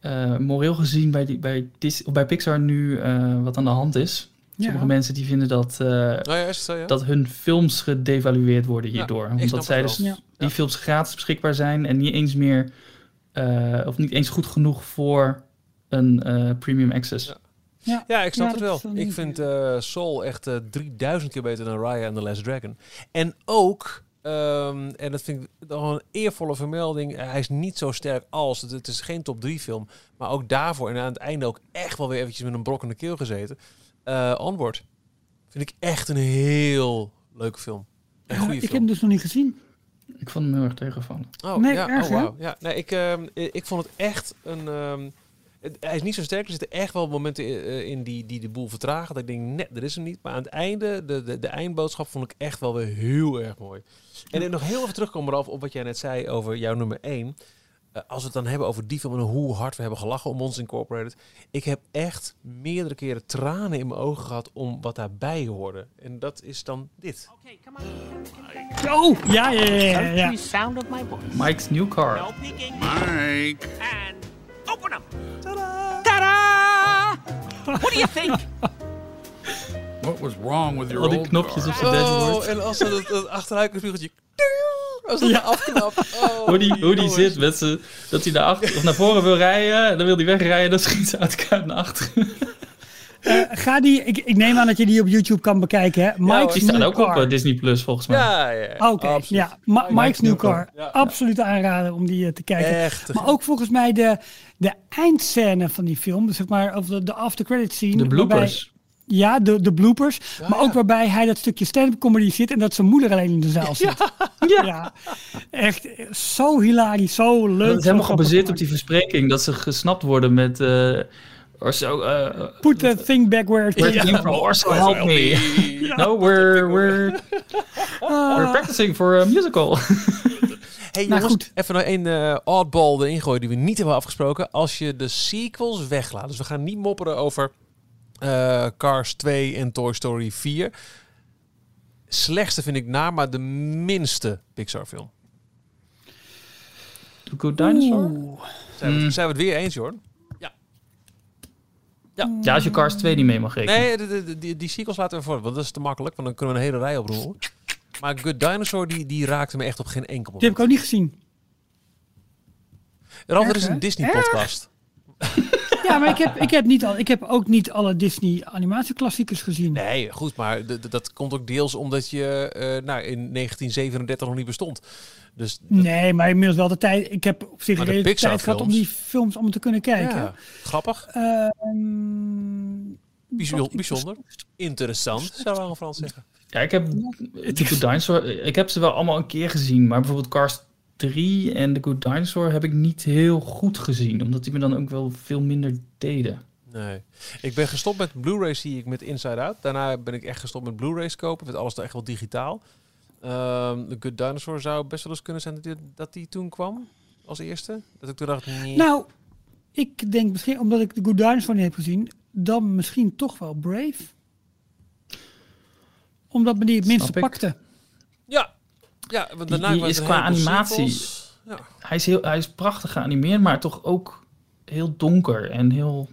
eh, moreel gezien bij, die, bij, Dis, of bij Pixar nu eh, wat aan de hand is. Sommige mensen die vinden dat, eh, Nou ja, zo, ja? dat hun films gedevalueerd worden hierdoor. omdat zij dus Ja. die films gratis beschikbaar zijn en niet eens meer, eh, of niet eens goed genoeg voor een eh, premium access. Ja. Ja, ik snap Ja, het wel. dan Ik niet- vind eh, Soul echt eh 3000 keer beter dan Raya and the Last Dragon. En ook, ehm, en dat vind ik nog een eervolle vermelding, eh, hij is niet zo sterk als, het, het is geen top 3 film, maar ook daarvoor en aan het einde ook echt wel weer eventjes met een brok in de keel gezeten. Eh, Onward vind ik echt een heel leuke film. Een Ja, goede ik heb film. hem dus nog niet gezien. Ik vond hem heel erg tegenvallen. Oh, Nee, ja, erg, oh, wauw. Ja, nee, ik, ehm, ik vond het echt een. ehm, hij is niet zo sterk. Er zitten echt wel momenten i- eh, in die, die de boel vertragen. Dat ik denk, net, dat is hem niet. Maar aan het einde, de, de, de eindboodschap vond ik echt wel weer heel erg mooi. En nog heel even terugkomen Ralf, op wat jij net zei over jouw nummer 1. als we het dan hebben over die film en hoe hard we hebben gelachen om ons Incorporated. Ik heb echt meerdere keren tranen in mijn ogen gehad om wat daarbij hoorde. En dat is dan dit. Oh, ja, ja, ja, ja. ja. Every sound of my voice. Mike's New Car. No peeking. Mike. And open them. Ta-da! What do you think? What was wrong with your Al die old knopjes op zijn dashboard. Oh, en als ze het, het achteruitkijkvliegeltje... Als dat afknapt. Oh, Hoe die, hoe die zit met z'n, dat hij naar, achter, of naar voren wil rijden, en dan wil hij wegrijden, dan schiet ze uit elkaar naar achteren. Eh, ga die, ik, ik neem aan dat je die op YouTube kan bekijken. Hè? Mike's Die staat New ook op eh, Disney Plus volgens mij. Ja, ja, ja. Oké, absoluut. ja. Ma- Mike's New Car. Ja. Absoluut aanraden om die eh, te kijken. Echt. Maar ook volgens mij de, de eindscène van die film, dus zeg maar, of de, de after credit scene. De bloopers. waarbij- ja, de, de bloopers. maar ook waarbij hij dat stukje stand-up comedy zit en dat zijn moeder alleen in de zaal zit. Ja. Echt zo hilarisch, zo leuk. Dat is helemaal gebaseerd op die verspreking, dat ze gesnapt worden met... eh or so, eh, Put the thing back where it came came from, or so help me. No, we're, we're, we're practicing for a musical. Hey Nou, jongens, goed. even nog één eh, oddball erin gooien die we niet hebben afgesproken. Als je de sequels weglaat, dus we gaan niet mopperen over eh, Cars 2 en Toy Story 4. Slechtste vind ik naar, maar de minste Pixar film. The Good Dinosaur? Oeh. Zijn we, Mm. zijn we het weer eens, hoor? Ja, als je Cars 2 niet mee mag rekenen. Nee, de, de, de- die, die sequels laten we voor, want dat is te makkelijk, want dan kunnen we een hele rij oproepen. Maar Good Dinosaur, die, die raakte me echt op geen enkel Die heb moment. ik ook niet gezien. Ralf, er is een? Disney-podcast. Ja, maar ik heb, ik heb, niet al, ik heb ook niet alle Disney animatieklassiekers gezien. Nee, goed, maar dat komt ook deels omdat je eh, nou, in 1937 nog niet bestond. Dus Nee, maar inmiddels wel de tijd. Ik heb op zich de tijd gehad om die films allemaal te kunnen kijken. ja, grappig, Ehm, bijzonder, ik- interessant, zou we aan Frans zeggen. Ja, ik heb The Good Dinosaur, ik heb ze wel allemaal een keer gezien, maar bijvoorbeeld Cars 3 en The Good Dinosaur heb ik niet heel goed gezien, omdat die me dan ook wel veel minder deden. Nee. Ik ben gestopt met Blu-ray zie ik met Inside Out. Daarna ben ik echt gestopt met Blu-rays kopen. Met alles echt wel digitaal. Ehm The Good Dinosaur zou best wel eens kunnen zijn dat die, dat die toen kwam als eerste. Dat ik toen dacht, nee. Nou, ik denk misschien, omdat ik de Good Dinosaur niet heb gezien, dan misschien toch wel Brave. Omdat me die het minste pakte. ja. Ja, want daarna die kwamen is qua animatie-. Ja. Hij is, heel, hij is prachtig geanimeerd, maar toch ook heel donker en heel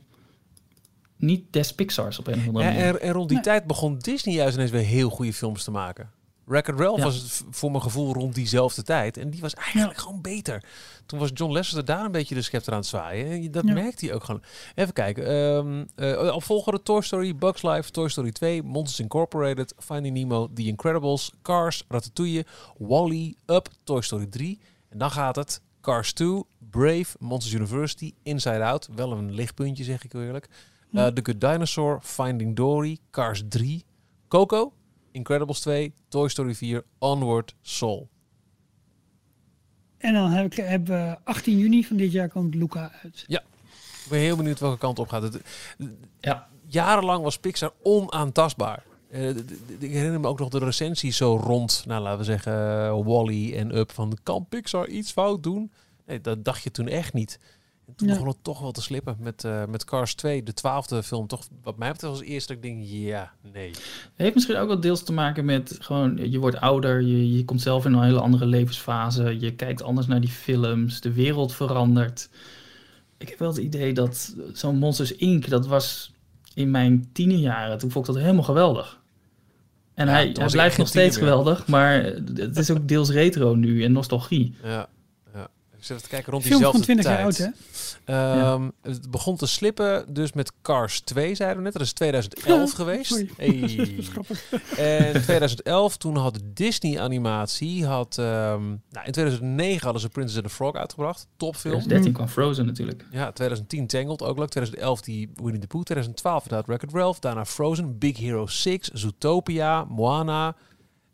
niet des Pixars op een of andere Ja, manier. en, en rond die Nee. tijd begon Disney juist ineens weer heel goede films te maken. Wreck-It Ralph Ja. was het voor mijn gevoel rond diezelfde tijd. En die was eigenlijk gewoon beter. Toen was John Lasseter daar een beetje de scepter aan het zwaaien. Dat Ja. merkte hij ook gewoon. Even kijken. op volgorde Toy Story, Bugs Life, Toy Story 2, Monsters Incorporated, Finding Nemo, The Incredibles, Cars, Ratatouille, Wall-E, Up, Toy Story 3. En dan gaat het Cars 2, Brave, Monsters University, Inside Out. Wel een lichtpuntje zeg ik eerlijk. Uh, The Good Dinosaur, Finding Dory, Cars 3, Coco, Incredibles 2, Toy Story 4, Onward, Soul. En dan heb ik, hebben we 18 juni van dit jaar komt Luca uit. Ik ben heel benieuwd welke kant op gaat. Het, Ja. Jarenlang was Pixar onaantastbaar. Eh, ik herinner me ook nog de recensie zo rond, nou laten we zeggen, uh, Wally en Up van kan Pixar iets fout doen? Nee, dat dacht je toen echt niet. En toen Ja. begon het toch wel te slippen met, eh, met Cars 2, de twaalfde film. Toch wat mij betreft als eerste dat ik denk, ja, nee. Het heeft misschien ook wel deels te maken met gewoon, je wordt ouder, je, je komt zelf in een hele andere levensfase, je kijkt anders naar die films, de wereld verandert. Ik heb wel het idee dat zo'n Monsters Inc., dat was in mijn tienerjaren, toen vond ik dat helemaal geweldig. En Ja, hij, hij was blijft nog steeds meer. geweldig, maar het is ook deels retro nu en nostalgie. Ja. Ik zit even te kijken rond Film van diezelfde 20 jaar oud, hè? Ehm, Het begon te slippen dus met Cars 2, zeiden we net. Dat is 2011 Ja, geweest. Hey. Dat is grappig. En 2011, toen had Disney Animatie, had, ehm, nou, in 2009 hadden ze Princess and the Frog uitgebracht. Topfilm. 2013 kwam Frozen natuurlijk. Ja, 2010 Tangled, ook leuk. 2011 die Winnie the Pooh. 2012 inderdaad Wreck-It Ralph. Daarna Frozen, Big Hero 6, Zootopia, Moana.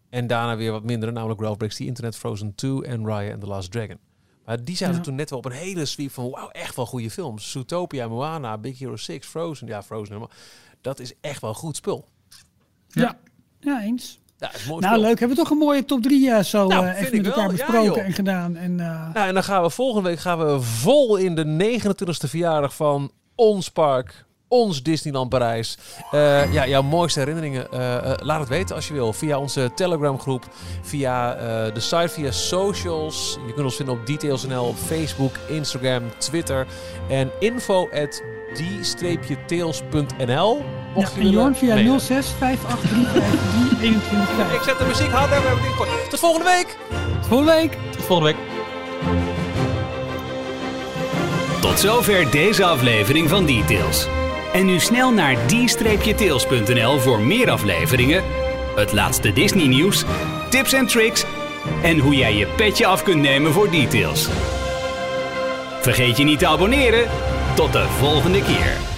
En daarna weer wat mindere, namelijk Ralph Breaks the Internet, Frozen 2 en Raya and the Last Dragon. Maar die zaten Ja. toen net wel op een hele sweep van, wauw, echt wel goede films. Zootopia, Moana, Big Hero 6, Frozen. Ja, Frozen helemaal. Dat is echt wel goed spul. Ja. ja, eens. Ja, is mooi Nou, spul. leuk. Hebben we toch een mooie top 3 eh, zo Nou, eh, vind even ik met elkaar wel. Besproken en gedaan. En, eh, Nou, en dan gaan we volgende week gaan we vol in de 29e verjaardag van ons park. Ons Disneyland Parijs. Eh, ja, jouw mooiste herinneringen. eh, eh, laat het weten als je wil. Via onze Telegram groep. Via eh, de site, via socials. Je kunt ons vinden op Details.nl op Facebook, Instagram, Twitter. En info at die-tails.nl. ja, Mocht je en Jorn via mailen. 06 583 21 Ik zet de muziek harder. We hebben dit kort. Tot volgende week! Volgende week. Tot volgende week. Tot zover deze aflevering van Details. En nu snel naar d-tails.nl voor meer afleveringen, het laatste Disney nieuws, tips en tricks en hoe jij je petje af kunt nemen voor Details. Vergeet je niet te abonneren. Tot de volgende keer.